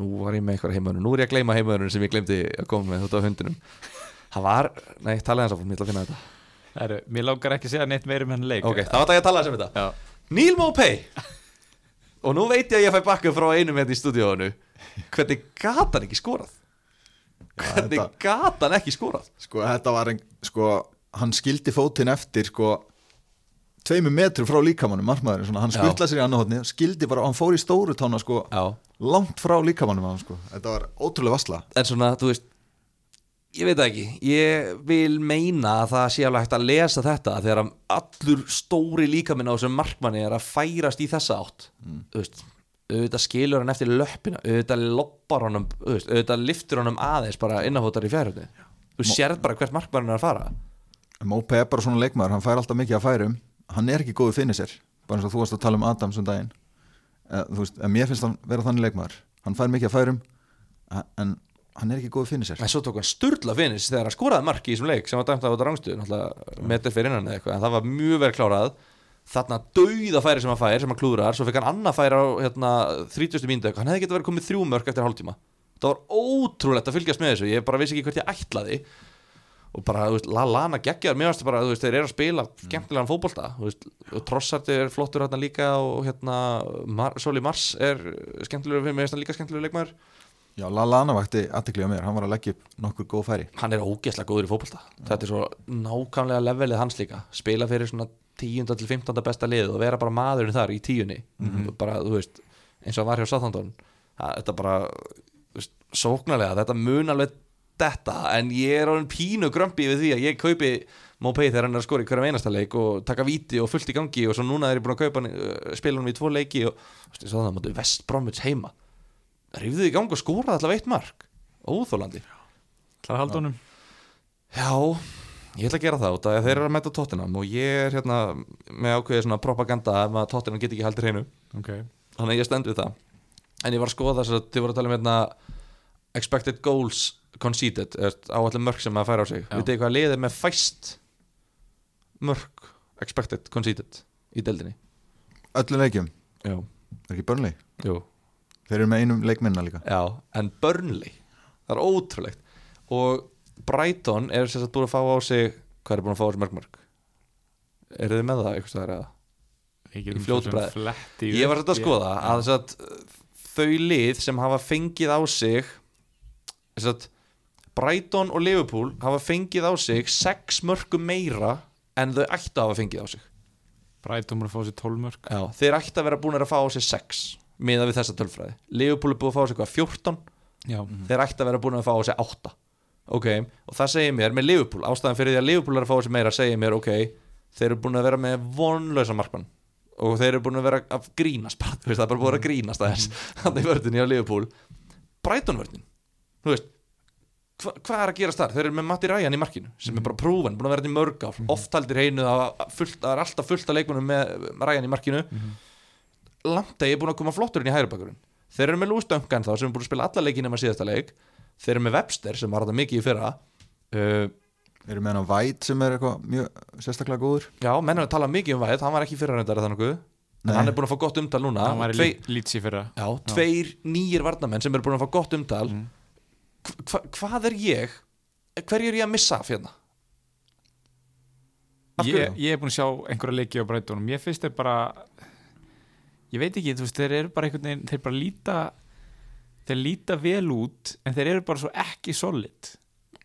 nú var ég með eitthvað heimöðunum, nú er ég að gleyma heimöðunum sem ég glemdi að koma með út af hundinum. Það var, nei, talaði hans áfram, ég ætla að finna þetta. Herru, mér langar ekki að segja neitt meira um henni leik. Ok, þá ætla ég að tala þess um þetta. Já, Neil Mopay og nú veit ég að ég fæ bakka frá einum hérna í stúdíónu hvernig gata hann ekki skorað? Hvernig þetta- gata hann ekki skorað? Sko þetta var ein, sko Hann skildi fótinn eftir sko Tveimu metru frá líkamannum markmaðurinn svona, Hann skuttlaði sér í annað hotni Skildi bara, hann fór í stóru tána sko já. Langt frá líkamannum hann, sko. Þetta var ótrúlega vasla. En svona, þú veist ég veit ekki, ég vil meina að það sé alveg hægt að lesa þetta þegar allur stóri líkaminn á þessum markmanni er að færast í þessa átt þú veist, auðvitað skilur hann eftir löppina, auðvitað loppar honum auðvitað liftur honum aðeins bara innafótar í fjárhjóðni, þú sérð bara hvert markmann er að fara. Mópe er bara svona leikmaður, hann fær alltaf mikið að færum Hann er ekki góðu finnir sér Bara eins og þú varst að tala um Adams um daginn. Eh, Þú veist, mér finnst hann vera þannig leikmaður. Hann fær mikið að færum eh, En hann er ekki góðu finnir sér en svo tók hann sturla finnins þegar hann skoraði mark í þessum leik sem var dæmt af þetta rangstu náttúrulega metir fyrir innan eða eitthvað en það var mjög vel klárað. Þarna dauða færi sem hann fær sem hann klúðrar svo fekk hann annað færi á hérna, 30. mínútu. Eitthvað. hann hefði getið verið komið þrjú mörg eftir hálftíma. Það var ótrúlegt að fylgjast með þessu ég bara vissi ekki hvert ég ætlaði og bara, þú veist, Lallana geggjar mér varst bara, þú veist, þeir eru að spila skemmtilegan fótbolta þú veist, og Trossart er flottur hérna líka og hérna Mar Soli Mars er skemmtilegur fyrir mig, er líka skemmtilegur leikmaður? Já, Lallana vakti aðtekli á mér. Hann var að leggja upp nokkur góð færi. Hann er ógeðslega góður í fótbolta. Þetta er svo nákvæmlega levelið hans líka. Spila fyrir svona 10. til 15. besta lið og vera bara maðurinn þar í tíunni. Bara, þú veist, eins og var hjá það, þetta bara þú veist, sóknarlega, þetta mun alveg detta en ég er orðin pínu grömpi við því að ég kaupi Mopay þegar hann er að skora í hverjum einasta leik og taka víti og fullt í gangi og svo núna er ég búin að kaupa hann, uh, spila hann í tvo leiki og þú veist, það mátti West Bromwich heima. Rifðið í gang og skoraði allavega eitt mark. Óþólandi Það er haldunum Já, ég ætla að gera það út af að þeir eru að mæta Tottenham og ég er hérna með ákveðið svona propaganda ef að Tottenham get ekki heldur hreinu. Okay. þannig að ég stend við það. En ég var að skoða þess að þið voru að tala um hérna expected goals conceded áallir mörg sem að færa á sig. Já. vitið þið hvað liðið með fæst mörg expected conceded í deildinni? Öllum leikjum, Já, er ekki börnleik jú. Þeir eru með einum leikminna líka. Já, en Burnley það er ótrúlegt. Og Brighton er sagt búin að fá á sig hvað er búin að fá á sig mörg mörg eru þið með það eitthvað staðar eða? Í fljótu bragði. fletti ég var þetta að skoða að að þau lið sem hafa fengið á sig þess að Brighton og Liverpool hafa fengið á sig sex mörgum meira en þau ættu að hafa fengið á sig. Brætum að fá sér 12 mörg Já, þeir ættu að vera búin að fá á sig sex miða við þessa tölfræði. Liverpool er búin að fá á sig hvað 14 Já, þeir ætti að vera búin að fá á sig 8 ok, og það segir mér með Liverpool ástæðan fyrir því að Liverpool er að fá á sig meira segir mér ok, þeir eru búin að vera með vonlösa markmann. Og þeir eru búin að vera að grínast bara, þú veist, það er bara búin að grínast aðeins. Þannig í vördinni á Liverpool. Brighton vördin, þú veist hva, hvað er að gerast þar? Þeir eru með Matti Ryan í markinu sem er bara prúven, búin að vera þetta í mörg ár. Oft haldir heinu að fullt, það er alltaf fullt af leikmunum með Ryan í markinu. Langt að ég er búin að koma flottur inn í hægri bakurinn þeir eru með Lewis Duncan þá sem er búin að spila alla leikina með síðasta leik. Þeir eru með Webster sem var þetta mikið í fyrra. Uh, Þeir eru með hann á White sem er eitthvað mjög sérstaklega góður? Já, menn er að tala mikið um Væð hann var ekki í fyrra Nei. hann er búin að fá gott umtal núna. Hann var í Tvei, lítsi fyrra. Já, tveir nýjir varnamenn sem eru búin að fá gott umtal. Mm. Hva, hvað er ég? Hverju er ég að missa af Af ég, ég er búin að sjá einhverja leiki á Brætunum Ég finnst þeir bara Ég veit ekki, þú veist, þeir eru bara einhvern veginn Þeir bara líta Þeir líta vel út En þeir eru bara svo ekki solid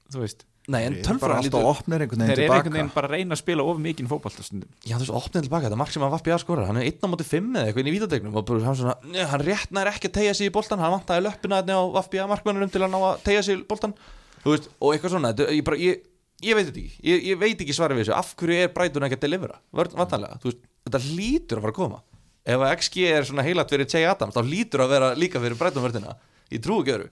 Þú veist nei, en alltaf lítur Þeir eru einhvern veginn bara að reyna að spila of mikið fótballtastundum Já, þú veist, opnið tilbaka, þetta mark sem að Vappi að skora hann er einn á móti fimm eða eitthvað inn í vítadegnum og bara, hann, svona, hann rétt nær ekki að tegja sig í boltan hann vantaði löppina þarna á Vappi að markmannunum til að ná að tegja sig í boltan þú veist, og eitthvað svona, þetta, ég, bara, ég, ég veit ekki. Ég, ég veit ekki svarið við þessu, af hverju er Brighton ekki að delivera, vantanlega, veist þetta lítur að fara að koma. Ef XG er svona heilat fyrir Che Adams, þá lítur að vera líka fyrir Brighton vörðina, ég trú ekki öru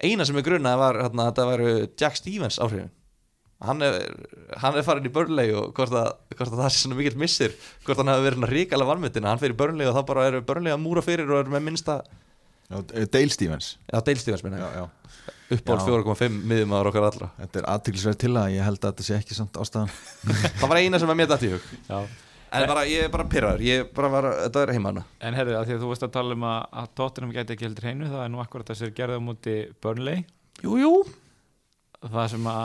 eina sem er grunnaði var hérna, að þetta væru Jack Stevens áhrifin hann er, hann er farin í Burnley og hvort að, hvort að það sé svona mikill missir hvort hann hafi verið ríkala vanmetina hann fer í Burnley og þá bara eru Burnley að múra fyrir og eru með minnsta, Já, Dale Stevens já Dale Stevens minna já, já. uppból Já. 4,5 miðum ára okkar allra Þetta er aðtilsverð til að ég held að þetta sé ekki samt ástæðan (laughs) það var eina sem að mér dætt í hug Já. En bara, ég er bara pyrraður, ég bara var þetta er heima hana En herðu, að því að þú veist að tala um að, að Tottenham gæti ekki heldur hreinu Það er nú akkurat þess að gerði á móti Burnley. Jú, jú, það sem að,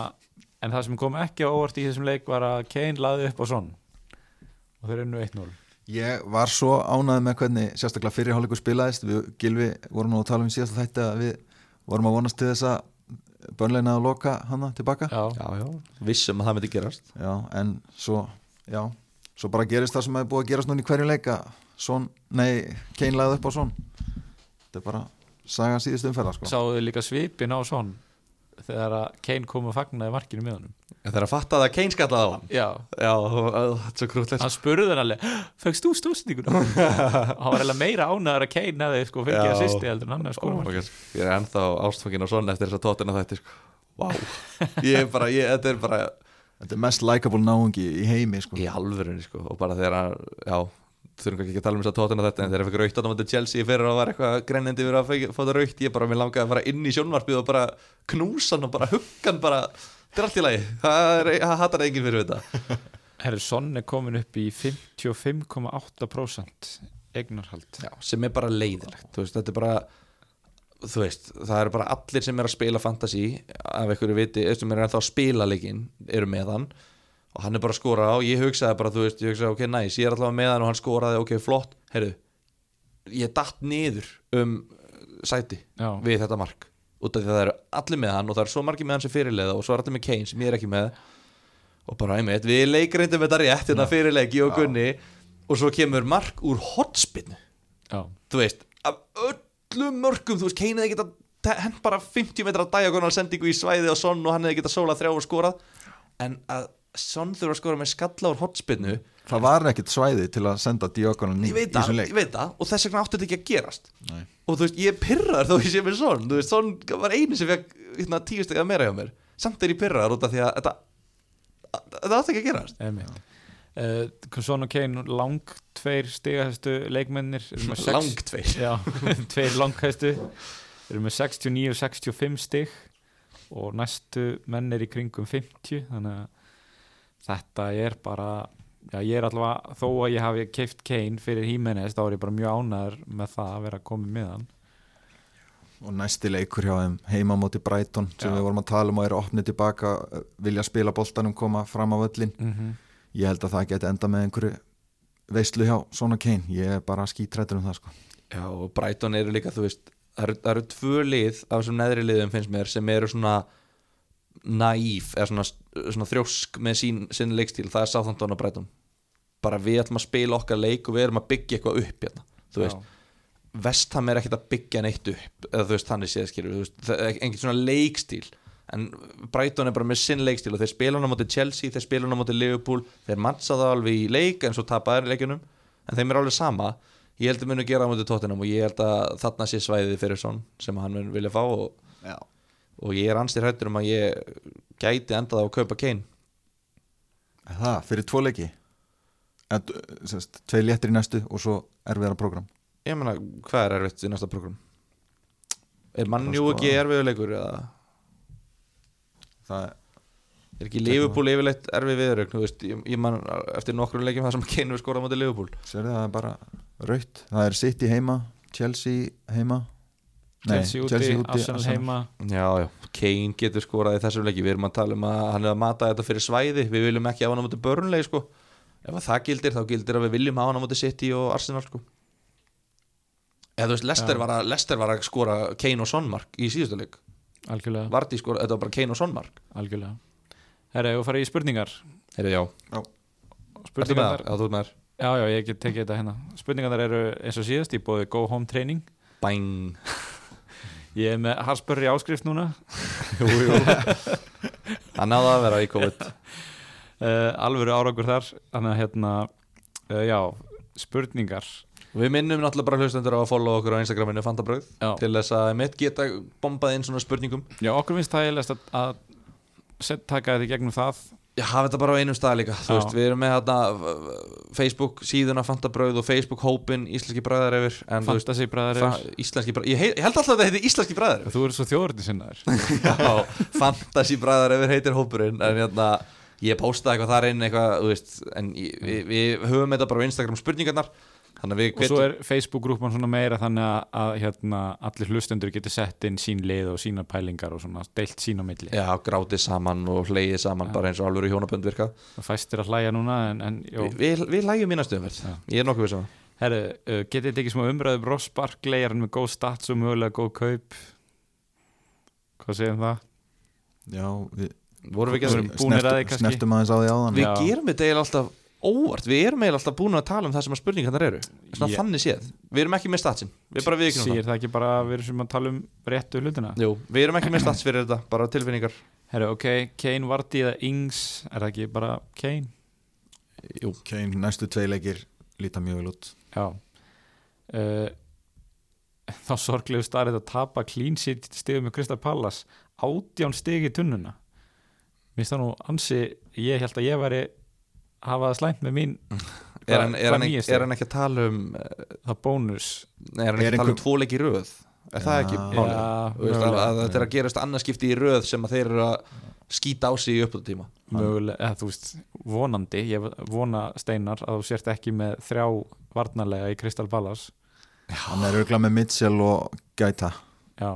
En það sem kom ekki á óvart í þessum leik var að Kane laði upp á sonn Og þeir eru nú 1-0 Ég var svo ánæði með hvernig sérstaklega fyrirháleikur spilaðist. Við Gilvi vorum nú að tala um síðast þetta að við vorum að vonast til þess að börnleina að loka hana tilbaka. Já, já, já, vissum að það myndi gerast. Já, en svo, já, svo bara gerist það sem hefði búið að gerast núna í hverju leika Svon, nei, Kane lagði upp á svon Þetta er bara saga síðust umferða sko. sáðu þið líka svipin á sonn Þegar að Kane kom og fagnaði markinu með honum þegar að fatta það að Kane skallaði á hann Já, já, þetta er svo krútlegt hann spurði hann alveg Fækst þú stóðsendinguna? (laughs) hann var eiginlega meira ánæður að Kane hefði sko fengið að sýsti heldur en hann hefði okay. Ég er ennþá ástfangin og svona eftir þess að tóttina þetta sko. Vá, ég er bara, ég, þetta er bara Þetta er mest likeable náungi í heimi sko. í halvverðinni sko. og bara þegar að, já þurfum ekki að tala um þess að tóttina þetta en þegar ég fikk raukt á þetta Chelsea fyrir að var eitthvað greinindi fyrir að fá það raukt, ég bara, mér langaði að fara inn í sjónvarpið og bara knúsa hann og bara hugga hann bara, þetta er allt í lagi. Það, er, það hattar enginn fyrir þetta. (laughs) Herru, Son er komin upp í 55,8% eignarhald. Já, sem er bara leiðilegt þú veist, þetta er bara þú veist, það eru bara allir sem er að spila fantasy af einhverju viti, sem er ennþá að spila leikinn, eru með hann. Og hann er bara að skora og ég hugsaði bara, þú veist, ég hugsaði, ok, næs, ég er allavega með hann og hann skoraði, ok, flott, heyrðu ég datt niður um sæti Já, við þetta mark. Út af því að það eru allir með hann og það eru svo margir með hann sem fyrirleiða og svo er allir með Kane sem ég er ekki með. Og bara einmitt, við leikreindum þetta rétt hérna fyrirleiki og Gunni. Og svo kemur mark úr hotspinnu þú veist, af öllum mörgum þú veist, Kane hefði geta hent bara 50 metra diagonal sendingu í svæði og Son og hann hefði getað sólað þrjá og skorað. En að Son þurfa að skora með skalla úr hotspinnu það var ekkit svæði til að senda ég veit í þessum leik. ég veit það og þess vegna átti þetta ekki að gerast. Nei. og þú veist, ég pyrrar þó ég sé með Son. Þú veist, Son var eini sem fekk hérna, tíu stegið meira hjá mér. Samt er ég pyrrar út af því að þetta þetta átti ekki að gerast. Einmitt. Uh, Son og Kane lang tveir stigahæstu leikmennir langt tveir Já, (laughs) tveir langhæstu eru með 69 og 65 stig og næstu menn er í kringum 50 þannig að þetta er bara já, ég er allavega, þó að ég hafi keift Kane fyrir Jimenez, þá er ég bara mjög ánæður með það að vera komið með hann og næsti leikur hjá þeim heima móti Brighton sem Já. við vorum að tala um og eru opnið tilbaka vilja spila boltanum, koma fram á völlin mm -hmm. Ég held að það geti enda með einhverju veistlu hjá svona Kane, ég er bara skítrættur um það sko. Já, og Brighton eru líka, þú veist það eru, það eru tvö lið af þessum neðri liðum finnst mér sem eru svona naíf, eða svona, svona þrjósk með sín, sín leikstíl, það er Southampton og Brighton. Bara við ætlum að spila okkar leik og við erum að byggja eitthvað upp hérna þú veist, Vestham er ekkert að byggja neitt upp eða þú veist, það er engin svona leikstíl en Brighton er bara með sinn leikstíl og þeir spila hann á móti Chelsea, þeir spila hann á móti Liverpool þeir matcha það alveg í leik en svo tapa þær í leikunum, en þeim er alveg sama. Ég held að munu gera á móti tóttinum og ég held að þarna sé svæðið fyrir svon sem hann mun vilja fá og, og ég er anstir hættur um að ég gæti endað á að kaupa Kane. Það, fyrir tvo leiki? Tvei léttir í næstu og svo erfiðara program ég meina, hvað er erfitt í næsta program? Er mannjú sko- ekki erfiðuleikur eða það er ekki Liverpool yfirleitt erfið viðraugn ég, ég man eftir nokkru leikjum það sem (laughs) Kane við skorað á móti Liverpool. Sérðu það er bara raut Það er City heima, Chelsea heima. Nei, Chelsea úti, Arsenal heima. Já, já, Kane getur skorað í þessum leiki. Við erum að tala um að hann er að mata þetta fyrir svæði. Við viljum ekki hafa hann á móti börnlegi sko. ef að það gildir, þá gildir að við viljum hafa hann á móti City og Arsenal sko. eða þú veist, Lester var, að, Lester var að skora Kane og Son mark í síðustu leik algjörlega, Vardí skora, þetta var bara Kane og Son mark algjörlega. Herra, ég var að fara í spurningar? Heyrðu, já, ertu með Spurningar það? Já, þú ert með þar Já, já, ég get tekið þetta hérna. Spurningar eru eins og síðast í bóði Go Home Training. Bang. (laughs) Ég er með Harsburri áskrift núna. (laughs) Jú, jú. Það náði að vera í COVID. Uh, (laughs) Alvöru árangur þar. Þannig að hérna uh, Já, spurningar Við minnum náttúrulega bara hlustendur á að follow okkur á Instagraminu Fantabröð til þess að mitt geta bombað inn svona spurningum. Já okkur finnst það eiginlega að, taka þetta í gegnum það. Já, hafa þetta bara á einum stað líka veist, við erum með þarna Facebook síðuna Fantabröð og Facebook hópin Íslenski bræðar yfir Fantasy bræðar bræðar ég, ég held alltaf að þetta heiti Íslenski bræðar Þú eru svo þjóðurinn sinnaður (laughs) Já, Fantasy bræðar yfir heitir hópurinn en hérna, ég postaði eitthvað þar inn eitthvað, þú veist, en við, við höfum þetta bara á Instagram spurningarnar Og svo er Facebook-grúpan svona meira þannig að, að hérna, allir hlustendur getur sett inn sín lið og sína pælingar og svona deilt sín á milli. Já, grátið saman og hlegið saman bara eins og alveg í hjónabönd virka. Það fæstir að hlæja núna en, en Við, við lægjum mína stuðumverð Já. Ég er nokkuð við saman Herru, uh, getið þetta ekki smá umræðu um Ross Barkley, er hann með góð stats og mögulega góð kaup? Hvað segir um það? Já, við Vorum við ekki að Vorum- búnir að því kannski? Snertum aðeins á því áðan? Við gerum þetta eiginlega alltaf óvart. Við erum eiginlega alltaf búin að tala um það sem að spurningarnar eru. Svona Já. þannig séð. Við erum ekki með statsin Við bara við ekki Sýr það ekki bara að við erum sem að tala um réttu hlutina? Jú, við erum ekki með stats fyrir þetta Bara tilfinningar. Herru, ok, Kane, Vardy eða Ings, er það ekki bara Kane? Jú Kane, næstu tvei leikir líta mjög vel út. Já. Uh, Þá sorglegu starrið að tapa clean sheet stigum með Krista Pallas átján stig í tunnuna. Mér finnst það nú ansi ég held að ég væri hafa það slæmt með mín (laughs) Er hann, er, hann, ekki- er hann ekki að tala um eh, það bónus? Er hann ekki Er að tala um einhver- tvo leiki í röð? Er það ekki málið? Þetta er að gerast annarskipti í röð sem að þeir eru að skýta á sig í upptöðutíma mögulega, eða þú veist, vonandi ég vona Steinar að þú sért ekki með þrjá varnarlega í Crystal Palace. Hann er auðvitað með Mitchell og Gæta Já,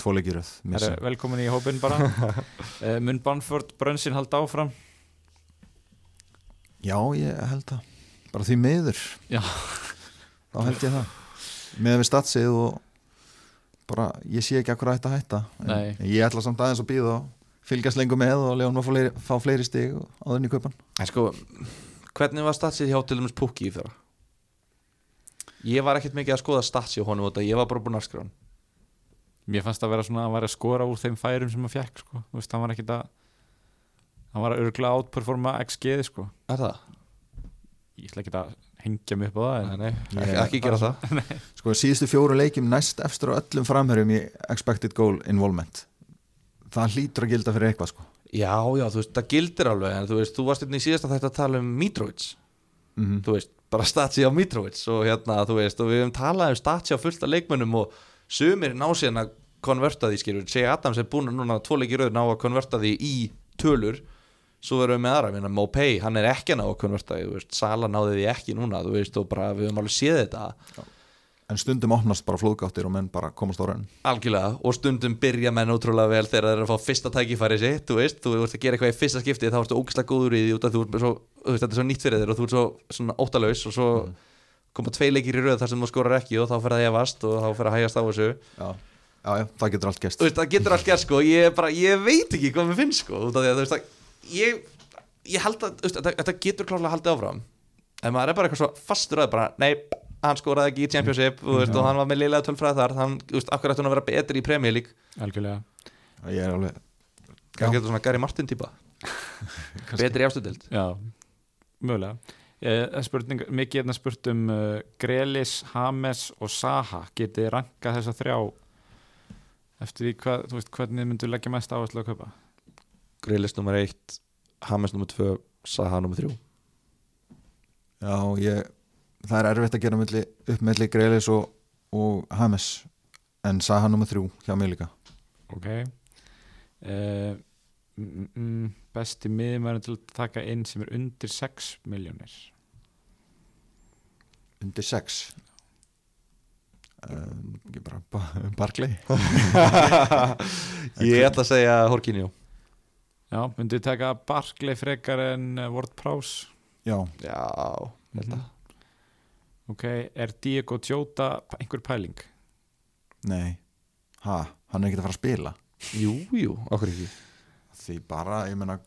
Tvo leikir röð velkomin í hópin bara. Uh, (laughs) Mun Bamford Brönsin halda áfram Já, ég held það Bara því miður Já. Þá held ég það Með við statsið og bara, ég sé ekki akkur að hætta en Nei. ég ætla samt aðeins að býða og fylgjast lengur með og lega hún að fá fleiri, fá fleiri stig og í kaupan En sko, hvernig var statsið hjá til dæmis Pukki í fyrra? Ég var ekkert mikið að skoða statsið honum út að ég var bara búin að skrifa hann mér fannst að vera svona að vera að skora úr þeim færum sem hann fekk sko. Hann var ekkit að hann var að outperforma XG sko. Er það? ég ætla ekki að hengja mig upp á það en Nei, nei, ekki, ekki gera það. (laughs) Sko síðustu fjóru leikjum næst efstur á öllum framherjum í expected goal involvement. Það hlýtur að gilda fyrir eitthvað sko. Já, já, þú veist, það gildir alveg en þú veist, þú varst hérna í síðasta þetta að tala um Mitrovic. Mm þú veist, bara statsi á Mitrovic og hérna, þú veist, og við hefum talað um statsi á fullt af leikmönnum og sumir ná síðan að konverta því, skilur, segja Adams er búin að núna tvo leikir rauð ná að konverta því í tölur, svo erum við með aðra minna, Mopay, hann er ekki að ná að konverta því, þú veist, Sala náði því ekki núna þú veist, og bara við höfum alveg séð þetta. En stundum opnast bara flóðgáttir og menn bara komast á raun algjörlega, og stundum byrja menn ótrúlega vel þegar þeir eru að fá fyrsta tækifæri sitt, þú veist, þú ert að gera eitthvað í fyrsta skipti þá ertu ógislega góður í því út af þú ert svo, þú veist, þetta er svo nýtt fyrir þér og þú ert svo svona óttalaus og svo koma tvei leikir í röð þar sem þú skorar ekki og þá fer það efast og þá fer að hægast á þessu. Já, já, já það getur allt gæst það getur allt gert sko, ég, bara, ég veit ekki hvað mér finnst sko, að að ég, ég held að, þetta, þetta getur klárlega haldið áfram. En maður er bara eitthvað svo fastur að bara, nei, hann skoraði ekki í Championship þú veist, og hann var með liðlega tölfræð þar hann, þú veist, akkur ætti hann að vera betri í Premier League? Algjörlega. Ég er alveg hvað getur svona Gary Martin típa. (laughs) Betri í afstudeld já, mögulega. Eh, spurning, mikið hérna spurt um uh, Grelis, Hames og Saha. Getið þið rankað þessa þrjá? Eftir því hvað, veist, hvernig myndu leggja mest áherslu að kaupa Grillis nummer 1 Hames nummer 2 Saha nummer 3 Já, ég, það er erfitt að gera milli, upp melli Greilis og, og Hames en Saha nummer þrjú hjá mig líka. Ok. Uh, besti miðumæður til að taka inn sem er undir 6 miljónir undir sex? Um, ekki bara ba Barkley (laughs) (laughs) ég ætla að segja Horkinjó já, myndu þið taka Barkley frekar en uh, Ward Prowse? Já, já, þetta ok, er Diego Jota einhver pæling? nei. Ha, hann er ekki að fara að spila? Jú, jú, okkur ekki. Því bara, ég meina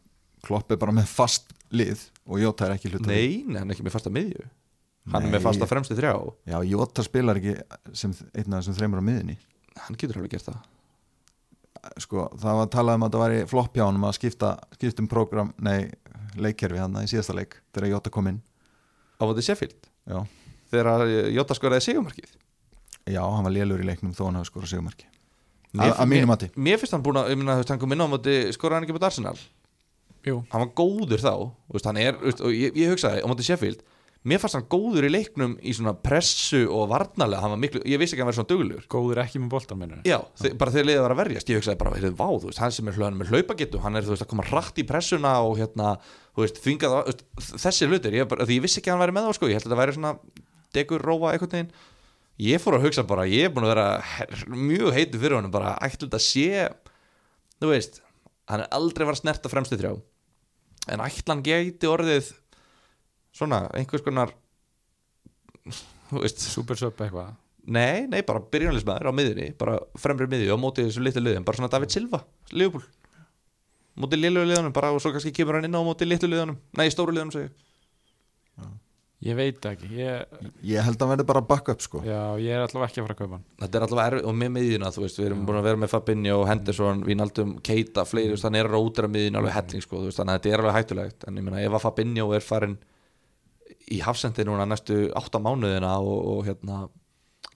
Klopp er bara með fast lið og Jota er ekki hluta nei, nei, hann er ekki með fasta miðju. Hann er Nei. með fasta fremstu þrjá. Já, Jota spilar ekki sem einn af þessum þreymur á miðinni hann getur alveg gert það sko, það var að tala um að það væri flopp hjá hann að skipta, skipta um program, nei, leikkerfi hann í síðasta leik, þegar Jota kom inn. Á móti Sheffield? Já, þegar Jota skoraði sigumarkið já hann var lélur í leiknum þó hann hafi skorað sigumarki Mér- að mínu mati. mér finnst hann búin að, þú veist, hann kom inn á móti skoraði hann ekki með Arsenal? Jú, hann var góður þá veist, hann er, veist, og ég, ég hugsaði á móti Sheffield mér fannst hann góður í leiknum í svona pressu og varnalega hann var miklu, ég vissi ekki að hann verið svona duglegur. Góður ekki með boltan mennur Já, þe bara þegar liðið var að verjast. Ég hugsaði bara, heyrðu, vá, þú veist, hann sem er hlöðan með hlaupagetu hann er, veist, að koma hratt í pressuna og hérna, veist, þvingað þessi hlutir, ég, bara, því ég vissi ekki að hann væri með þá sko, ég held að þetta væri svona degur rófa einhvern veginn, ég fór að hugsa bara ég er búin að vera her- mjög heitu fyrir honum bara ætla þetta sé þú veist, hann er aldrei var að snerta fremstu þrjá. En ætla hann geti orðið svona, einhvers konar þú veist, Super sub eitthvað. Nei, nei, bara byrjunalismæður á miðunni bara fremri miðju á móti þessu litlu liðum bara svona David Silva, Liverpool. Móti liðlu liðunum, bara og svo kannski kemur hann inn á móti litlu liðunum, nei, stóru liðunum segi ég. Ég veit ekki, ég, ég held að hann verði bara backup sko. Já, ég er allavega ekki að fara að kaupa hann. Þetta er allavega erfið, og með miðjuna, þú veist við erum búin að vera með Fabinho, Henderson Vínaldum, Keita, fleiri, hann er að útera miðjuna alveg helling, sko, þannig að þetta er alveg hættulegt. En ég meina, ef að Fabinho er farin í hafsendi núna næstu átta mánuðina og, og hérna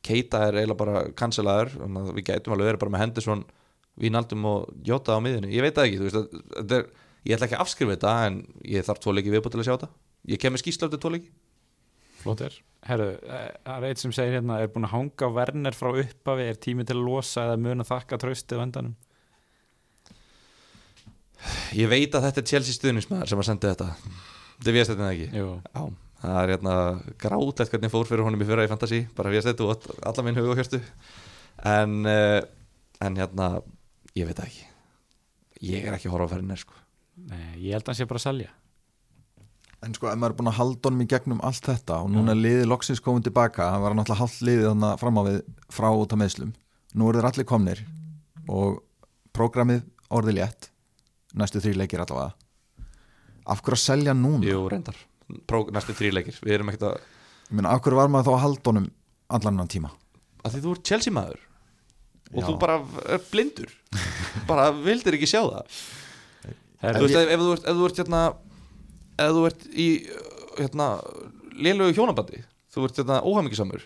Keita er eiginlega bara að við gætum alveg verið bara með Henderson Vínaldum og Jota á miðjunni. Ég veit það ekki, þú veist, að- þetta er ég ætla ekki að afskrifa þetta en ég þarf tvo leiki viðbútt til að sjá þetta. Ég kem með skýrsla eftir tvo leiki. Flottir Herru, eh, það er eitt sem segir hérna er búin að hanga á Werner frá uppafi er tími til að losa eða mun að þakka tröstið á endanum? Ég veit að þetta er Chelsea stuðnismæður sem að senda þetta. Þetta er við að þetta ekki? Jú, Já, það er hérna grátlegt hvernig fór fyrir honum í fyrra í Fantasí bara við að setja út alla minn hug og hjörtu. En, uh, en hérna ég veit það ekki. Ég er ekki að horfa að ferja nær sko. Nei, ég held að hann sé bara að selja. En sko, ef maður er búin að halda honum í gegnum allt þetta og núna er liðið loksins komið tilbaka hann var náttúrulega haldt liðið þannig fram á við frá út af meðslum, nú eru þeir allir komnir og prógramið orðið létt næstu þrý leikir allavega. Af hverju að selja núna? Jú, reyndar, næstu þrý leikir. Við erum ekkert að, Ég meina, hverju var maður þá að halda honum allan annan tíma? að því þú ert Chelsea maður. Og Já. þú bara er blindur. (laughs) Bara vildir ekki sjá það. Herðu, þú veist, ef, ef þú ert, ef þú ert hérna ef þú ert í hérna, lélögu hjónabandi þú ert hérna óhæmingisamur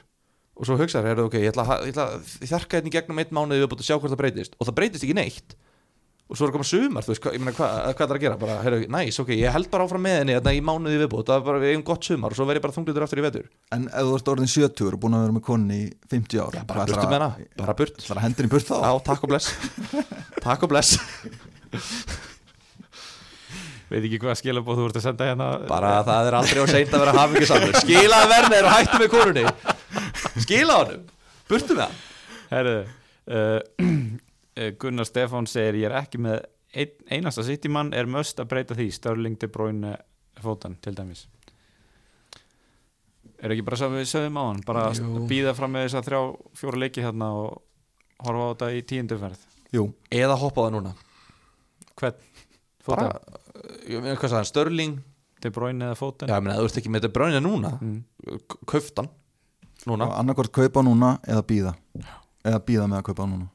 og svo hugsaður, er ok, ég ætla, að- þjarka hérna í gegnum einn mánuði við búin að sjá hvort það breytist. Og það breytist ekki neitt og svo er að koma sumar, þú veist, hvað, ég meina, hvað, hvað er það að gera? Bara, heyrðu, næs, ok, ég held bara áfram með henni hérna í mánuði viðbútt, það er bara, við eigum gott sumar og svo verð ég bara þunglitur aftur í vetur. En ef þú ert orðin 70 og búin að vera með konni í 50 ár Já, bara burtu með að- hana, bara burt. Ætlarðu að hendin í burt þá? Já, takk og bless. (laughs) Takk og bless. Veit ekki hvað skilabóð þú ert að senda hérna. Bara að það er aldrei á seint að vera hafingisamur Skilaði verðin og hættu með konunni. Skila honum. Burtu með hann. Herðu, uh, (clears throat) Gunnar Stefán segir ég er ekki með ein, einasta sittimann er möst að breyta því Störling, De Bruyne, Fótan til dæmis. Er ekki bara sem við sögum á hann bara Jú. býða fram með þess að þrjá, fjóra leiki hérna og horfa á þetta í tíunduferð Jú, Eða hoppa á það núna. Hvern? Bara, Fótan, ég meina hvað sagði hann, Störling De Bruyne eða Fótan Já, ég meina, þú ert ekki með þetta brönja núna. Mm. Kauftan Núna. Annarkvort kaupa núna eða býða eða býða með að kaupa núna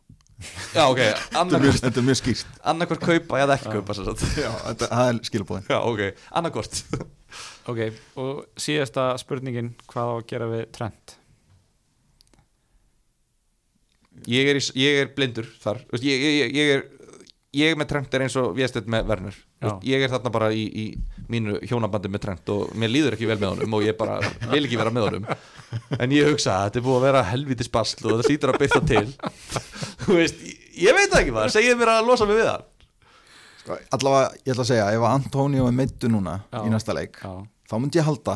Já, ok, Þetta er mjög, annarkvort þetta er mjög skýrt. Annarkvort kaupa eða ekki kaupa sem sagt. Já, þetta það er skilabóðin Já, ok, annarkvort (laughs) Ok, og síðasta spurningin hvað á að gera við Trent? Ég er, í, ég er blindur þar. Ég, ég, ég, ég er ég er með Trent er eins og Viestedt með Werner. Þú veist, ég er þarna bara í, í mínu hjónabandi með Trent og mér líður ekki vel með honum og ég bara vil ekki vera með honum. En ég hugsa að þetta er búið að vera helvitis basl og það hlýtur að byrta til. Þú veist, ég, ég veit ekki maður. Segið mér að losa mig við það. Sko, Allavega, ég ætla að segja, ef að Antonio er meittu núna Já. í næsta leik Já. þá myndi ég halda.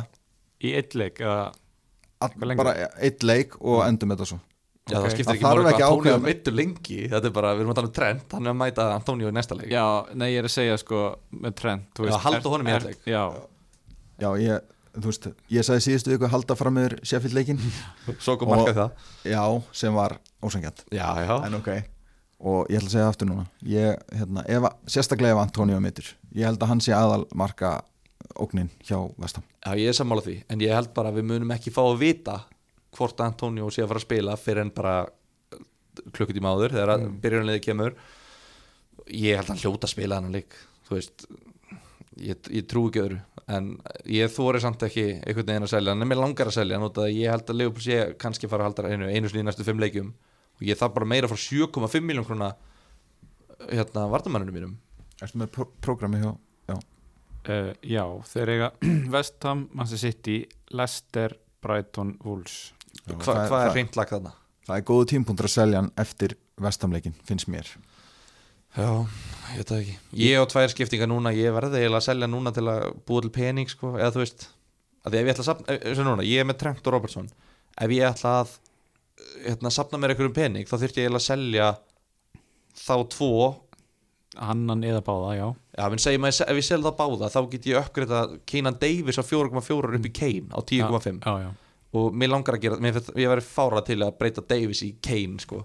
Í eitt leik eða all, Hvað lengi? bara eitt leik og endum þetta svo Já, Ok. það skiptir ekki ekki hvað Antonio er meittur lengi. Þetta er bara, við erum að tala um Trent hann er að mæta Antonio í næsta leik. Já, nei ég er að segja sko með Trent þú Já, veist, halda honum í einn leik. Já, Já, ég, þú veist, ég sagði síðustu viku halda fram meður Sheffield leikin (laughs) svo kom markað það. Já, sem var ósangjant já, já, En ok. Og ég ætla að segja aftur núna. Ég, hérna, ef, að- Sérstaklega ef Antonio er meittur Ég held að hann sé aðal marka ógnin hjá Vestam Já, ég er sammála því, en ég held bara að við munum ekki fá að vita hvort Antonio sé að fara að spila fyrir en bara uh, klukkutíma áður þegar mm. byrjunarliði kemur. Ég held að hann hljóta að spila hann lík þú veist. Ég, ég trú ekki öðru en ég þóri samt ekki einhvern veginn að selja hann en mér langar að selja hann út að ég held að Leopold sé kannski fara að halda einu, einu sinni í næstu fimm leikjum. Og ég þarf bara meira frá 7,5 miljón krona hérna vardamanninu mínum. Erstu með pró prógrami hjá Já, uh, já þeir eiga (clears throat) Vestham, Manchester City Leicester, Brighton, Wolves Já, Hva, það, hvað er reynd lag þarna? það er góðu tímpuntur að selja hann eftir Vestamleikin, finnst mér. Já, ég veit það ekki. Ég og tvær skiptingar núna, ég verði eiginlega að selja núna til að búa til pening sko, eða þú veist að því ef ég ætla að sapna, eh, sem núna, ég er með Trent og Robertson. Ef ég ætla að hérna, sapna mér einhverjum pening, þá þyrfti ég eiginlega að selja þá tvo. Annan eða báða, já. Já, menn segjum að ef ég selja það báða þá get ég uppgreita Keinan Davis á 4,4 upp í Kane á 10,5 Já, já, og mér langar að gera, mér finnst, ég væri fára til að breyta Davis í Kane sko.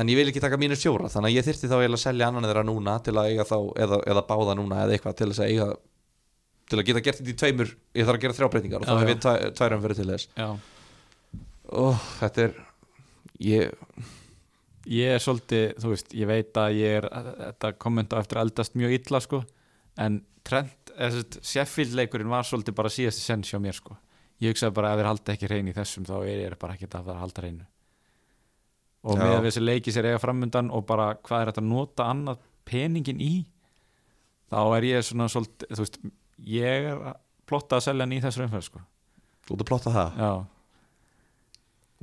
En ég vil ekki taka mínus fjóra þannig að ég þyrfti þá eiginlega að selja annan þeirra núna til að eiga þá, eða, eða báða núna eða eitthvað til þess að eiga til að geta gert þetta í tveimur ég þarf að gera þrjá breytingar og þá hef ég tvæ- tvær umfyrir til þess. Oh, þetta er ég, Ég er svolítið, þú veist, ég veit að ég er þetta kommenta eftir að eldast mjög illa sko, en Trent eða sett, Sheffield leikurinn var svolítið bara síðasti senn hjá mér sko ég hugsaði bara að þeir halda ekki hrein í þessum þá er ég bara ekki að fara að halda hreinu. Og Já. með að þessi leiki sér eiga framundan og bara hvað er þetta að nota annað peningin í þá er ég svona svolítið, þú veist ég er að plotta að selja hann í þessar umferð sko. Þú ert að plotta það? Já.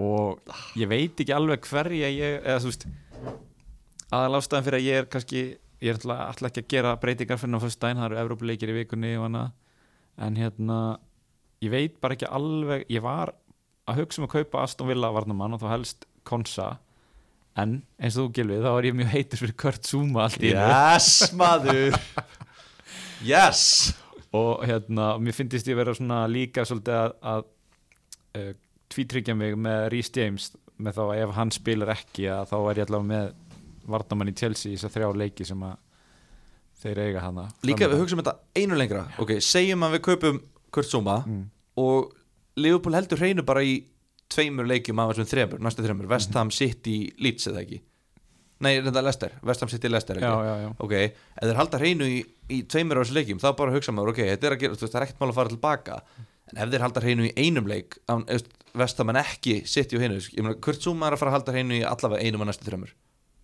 Og ég veit ekki alveg hverja ég eða þú veist aðal ástæðan fyrir að ég er kannski ég er alltaf, ekki að gera breytingar fyrir á fyrst dæn, það eru Evrópuleikir í vikunni og annað. En hérna ég veit bara ekki alveg ég var að hugsa um að kaupa Aston Villa varnamann og þá helst Konsa en eins og þú Gilvið þá er ég mjög heitur fyrir Kurt Zuma allt í einu. Yes maður. Yes. Og hérna, mér finnst ég vera svona líka svolítið að, að uh, tvítryggja mig með Rhys James með þá að ef hann spilar ekki að þá er ég allavega með varnamann í Chelsea í þess að þrjá leiki sem að þeir eiga hana. Líka við hugsaum þetta einu lengra. Ok, segjum að við kaupum Kurt Zuma mm. og Liverpool heldur hreinu bara í tveimur leikjum af þessum þremur, næstu þremur. Vestham City Leeds eða ekki? Nei, þetta er Leicester, Vestham City Leicester já, já, já, Ok, ef þeir halda hreinu í, í tveimur af þessu leikjum, þá bara hugsa maður ok, þetta er, að gera, það er ekkert mál að fara tilbaka. En ef þeir halda hreinu í einum leik Vestham en ekki City og hinu ég meina, Kurt Zuma er að fara að halda hreinu í allavega einum af næstu þremur.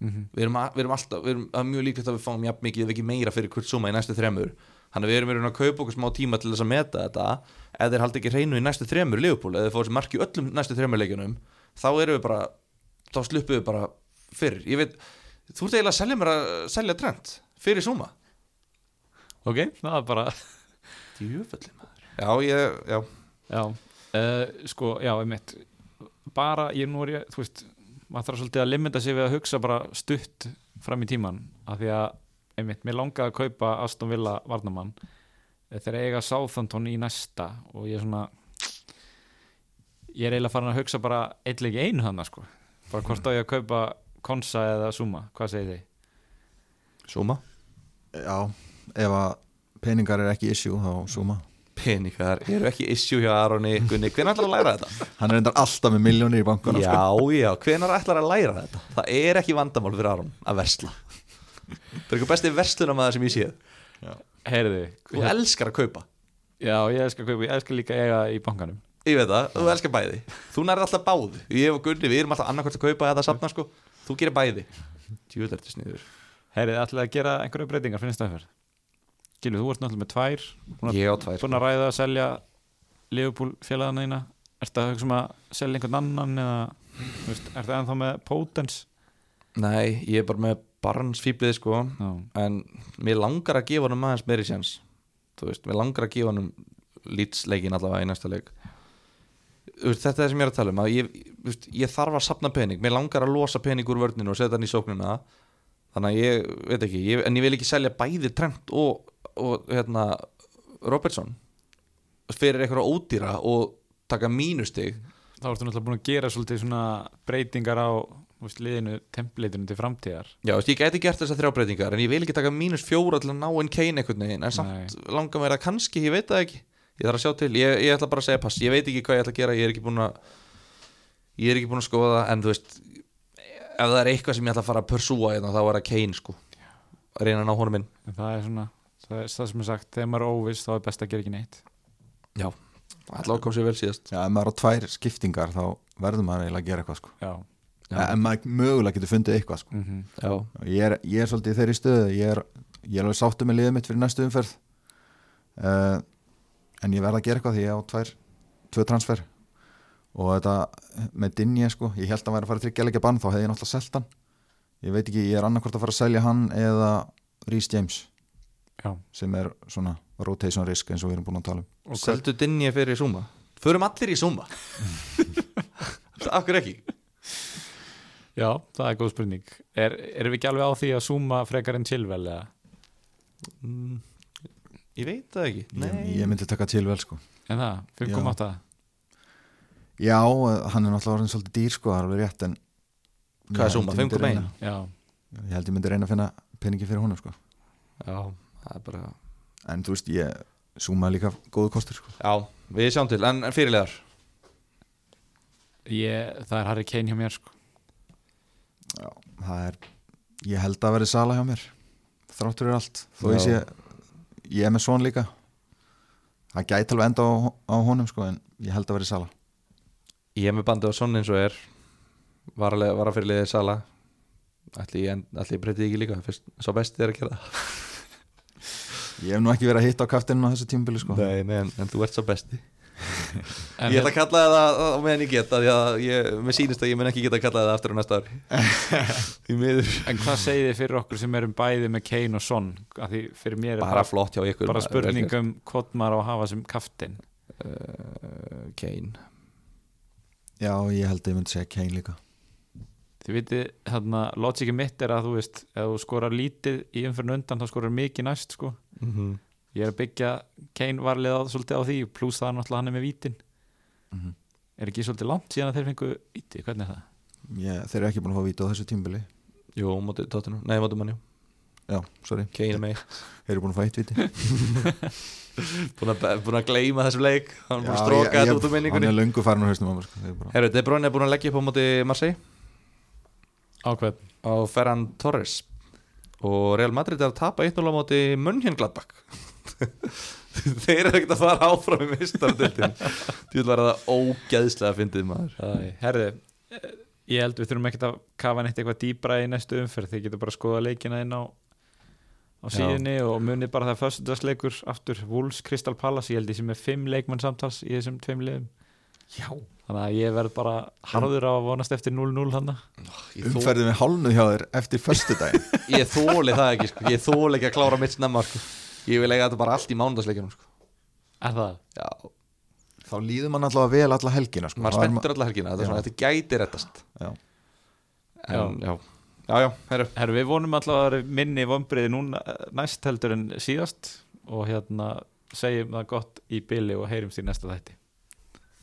Mhm. við erum, að, við erum alltaf, við erum er mjög líklegt að við fáum jafn mikið ef ekki meira fyrir Kurt Zuma í næstu þremur þannig að við erum raun að kaupa okkur smá tíma til þess að meta þetta. Ef þeir haldi ekki hreinu í næstu þremur Liverpool, ef þeir fá þessi marki öllum næstu þremur leikjunum þá erum við bara þá sluppum við bara fyrir. Ég veit, þú ert eiginlega að selja mér að selja trend fyrir Zuma. Ok, það er bara djúfalli maður. Já, ég, já, já, uh, sko, já, einmitt. Bara, ég nú er ég, þú veist maður þarf svolítið að limita sig við að hugsa bara stutt fram í tíman af því að, einmitt, mér langaði að kaupa Aston Villa varnamann eh, þegar eiga Southampton í næsta og ég er svona ég er eiginlega farin að hugsa bara eitthvað ekki einu þannig, sko bara hvort á ég að kaupa Konsa eða Suma, hvað segir þið? Zuma Já, ef að peningar er ekki issue þá Zuma peningar eru ekki issue hjá Aroni Gunni, hvernig ætlar að læra þetta? Hann er endar alltaf með miljónir í bankunum sko. Já, já, hvenær ætlar að læra þetta? Það er ekki vandamál fyrir Aron að versla Það er eitthvað besti verslunamaður sem ég séð. Heyrðu, Þú elskar að kaupa. Já, ég elskar kaupa, ég elskar líka eiga í bankanum. Ég veit það, þú elskar bæði. Þú nærið alltaf báð Ég og Gunni, við erum alltaf annarkvæmt að kaupa eða safna sko. Þú gerir bæði. Djúvel er þetta sniður. Heyrðu, ætlaði að gera einhverju breytingar fyrir næsta umferð? Gilvi, þú ert náttúrulega með tvær. Búin að, Ég á tvær. búin að ræða að selja Liverpool félagana þína. Ertu að hugsa um að selja einhvern annan eða þú veist, ertu ennþá með Potens Nei, ég er bara með barnsfýblið sko Já, En mér langar að gefa honum aðeins meiri sjans Þú veist, mér langar að gefa honum lýtsleikin allavega í næsta leik. Veist, Þetta er það sem ég er að tala um að ég, veist, ég þarf að sapna pening. Mér langar að losa pening úr vörninu og setja hann í sóknina. Þannig að ég, veit ekki ég, En ég vil ekki selja bæði Trent og, og hérna, Robertson Fyrir eitthvað ódýra og taka mínustig. Þá ertu náttúrulega búin að gera svolítið svona breytingar á veist, liðinu, templateinu til framtíðar. Já, veist, ég gæti gert þessar þrjá breytingar En ég vil ekki taka mínus fjóra til að ná inn Kane einhvern veginn En samt langar mér að kannski, ég veit það ekki. Ég þarf að sjá til, ég, ég ætla bara að segja pass Ég veit ekki hvað ég ætla að gera, ég er ekki búin að Ég er ekki búin að skoða En þú veist, ef það er eitthvað sem ég ætla að fara að pursúa hérna, Þá er það Kane sko. Að reyna að ná honum inn. En það er svona, það er það sem er sagt þegar maður er óviss þá er best að gera ekki neitt. Já, ætla að koma sér vel síðast. Já, ef maður á tvær skiptingar þá verður maður eiginlega að gera eitthvað sko. Já, ja. En maður mögulega getur fundið eitthvað sko. mm Já, ég, er, ég er svolítið í þeirri stöðu ég er, ég er alveg sáttu með liðið mitt fyrir næstu umferð. Uh, En ég verð að gera eitthvað því ég á tvær tvö transfer. Og þetta með Dinje sko, ég held að hann væri að fara að tryggja leikja bann þá hefði ég náttúrulega selt hann. Ég veit ekki, ég er annarkvort að fara að selja hann eða Rhys James já. sem er svona rotation risk eins og við erum búin að tala um. Og seldu dinni fyrir Zuma? Förum allir í Zuma? (laughs) Akkur ekki Já, það er góð spurning. Er, Erum við ekki alveg á því að zooma frekar en chillvel eða? mm, Ég veit það ekki. Ég, ég myndi taka til vel sko. En það, 5.8 Já, eh, hann er náttúrulega orðin svolítið dýr sko, það er alveg rétt en Hvað er myndi 5,1? reyna- Já, Ég held ég myndi reyna að finna peningi fyrir honum sko. Já, það er bara en þú veist, ég er líka góðu kostur sko. Já, við sjáum til, en, en fyrirlegar ég, það er Harry Kane hjá mér sko. Já, það er ég held að verði sala hjá mér þráttur er allt. Þó ég sé, ég er með svon líka. Það gæti alveg enda á, á honum sko en ég held að verði sala. Ég er með bandið á sonn eins og er varafyrirliðið Sala. Ætli ég, ég breytið ekki líka Fyrst, Sá besti er að gera (laughs) ég hef nú ekki verið að hitta á kaftinu á þessu tímabili sko. Nei, nei, en, en þú ert sá besti. En Ég ætla að kalla það á meðan ég geta Því að ég, mér sýnist að ég mun ekki geta að kalla það aftur á næsta ári (laughs) En hvað segið þið fyrir okkur sem erum bæði með Kane og Son? Af Því fyrir mér er Bara flott hjá ykkur bara maður, spurning vel gert. um hvort maður á að hafa sem kaftin uh, Kane já, ég held að ég myndi segja Kane líka Þið vitið, þarna, logiki mitt er að þú veist ef þú skorar lítið í umfyrin undan þá skorar mikið næst sko mm -hmm. Ég er að byggja Kane varlega á, svolítið á því pluss það er náttúrulega hann er með vítin. Mhm. Er ekki svolítið langt síðan að þeir fengu víti? Hvernig er það? ég, þeir eru ekki búin að fá víta á þessu tímabili. Jú, mótið tóttinu Nei, mótið manni já, sorry, Kane er með. (laughs) Þeir eru búin að fá eitt víti. (laughs) Búin að, búin að gleyma þessum leik. Hann er búin að stróka þetta út úr Hann minningunni er löngu farin hausnum á mér sko. Er Herru, De Bruyne er búin að leggja upp á móti Marseille. Ákveð á Ferran Torres. Og Real Madrid er að tapa 1-0 á móti Mönchengladbach (laughs) þeir eru ekkert að fara áfram í mistardildin því var það ógeðslega fyndið maður. Herði ég held við þurfum ekkert að kafa neitt eitthvað dýbra í næstu umferð. Þið getur bara að skoða leikina inn á á Já. síðunni og muni bara það föstudagsleikur aftur Wolves Crystal Palace. Ég held ég sem er fimm leikmann samtals í þessum tveim liðum. Já. Þannig að ég verð bara harður á að vonast eftir 0-0 hann Ég, þó, Umferðið með hálnuð hjá þér eftir föstudaginn. Ég þóli það ekki sko. ég þóli ekki að klára mitt snemma sko. Ég vil eiga þetta bara allt í mánudagsleikinum sko. er það? Já, Þá líður mann alltaf vel alla helgina sko. er spenntur alla helgina þetta, er svona, þetta gæti rettast Já. en, já. já, já, herru Herru, við vonum alltaf að minni vombriði núna eh, næst heldur en síðast og hérna segjum það gott í byli og heyrumst í næsta þætti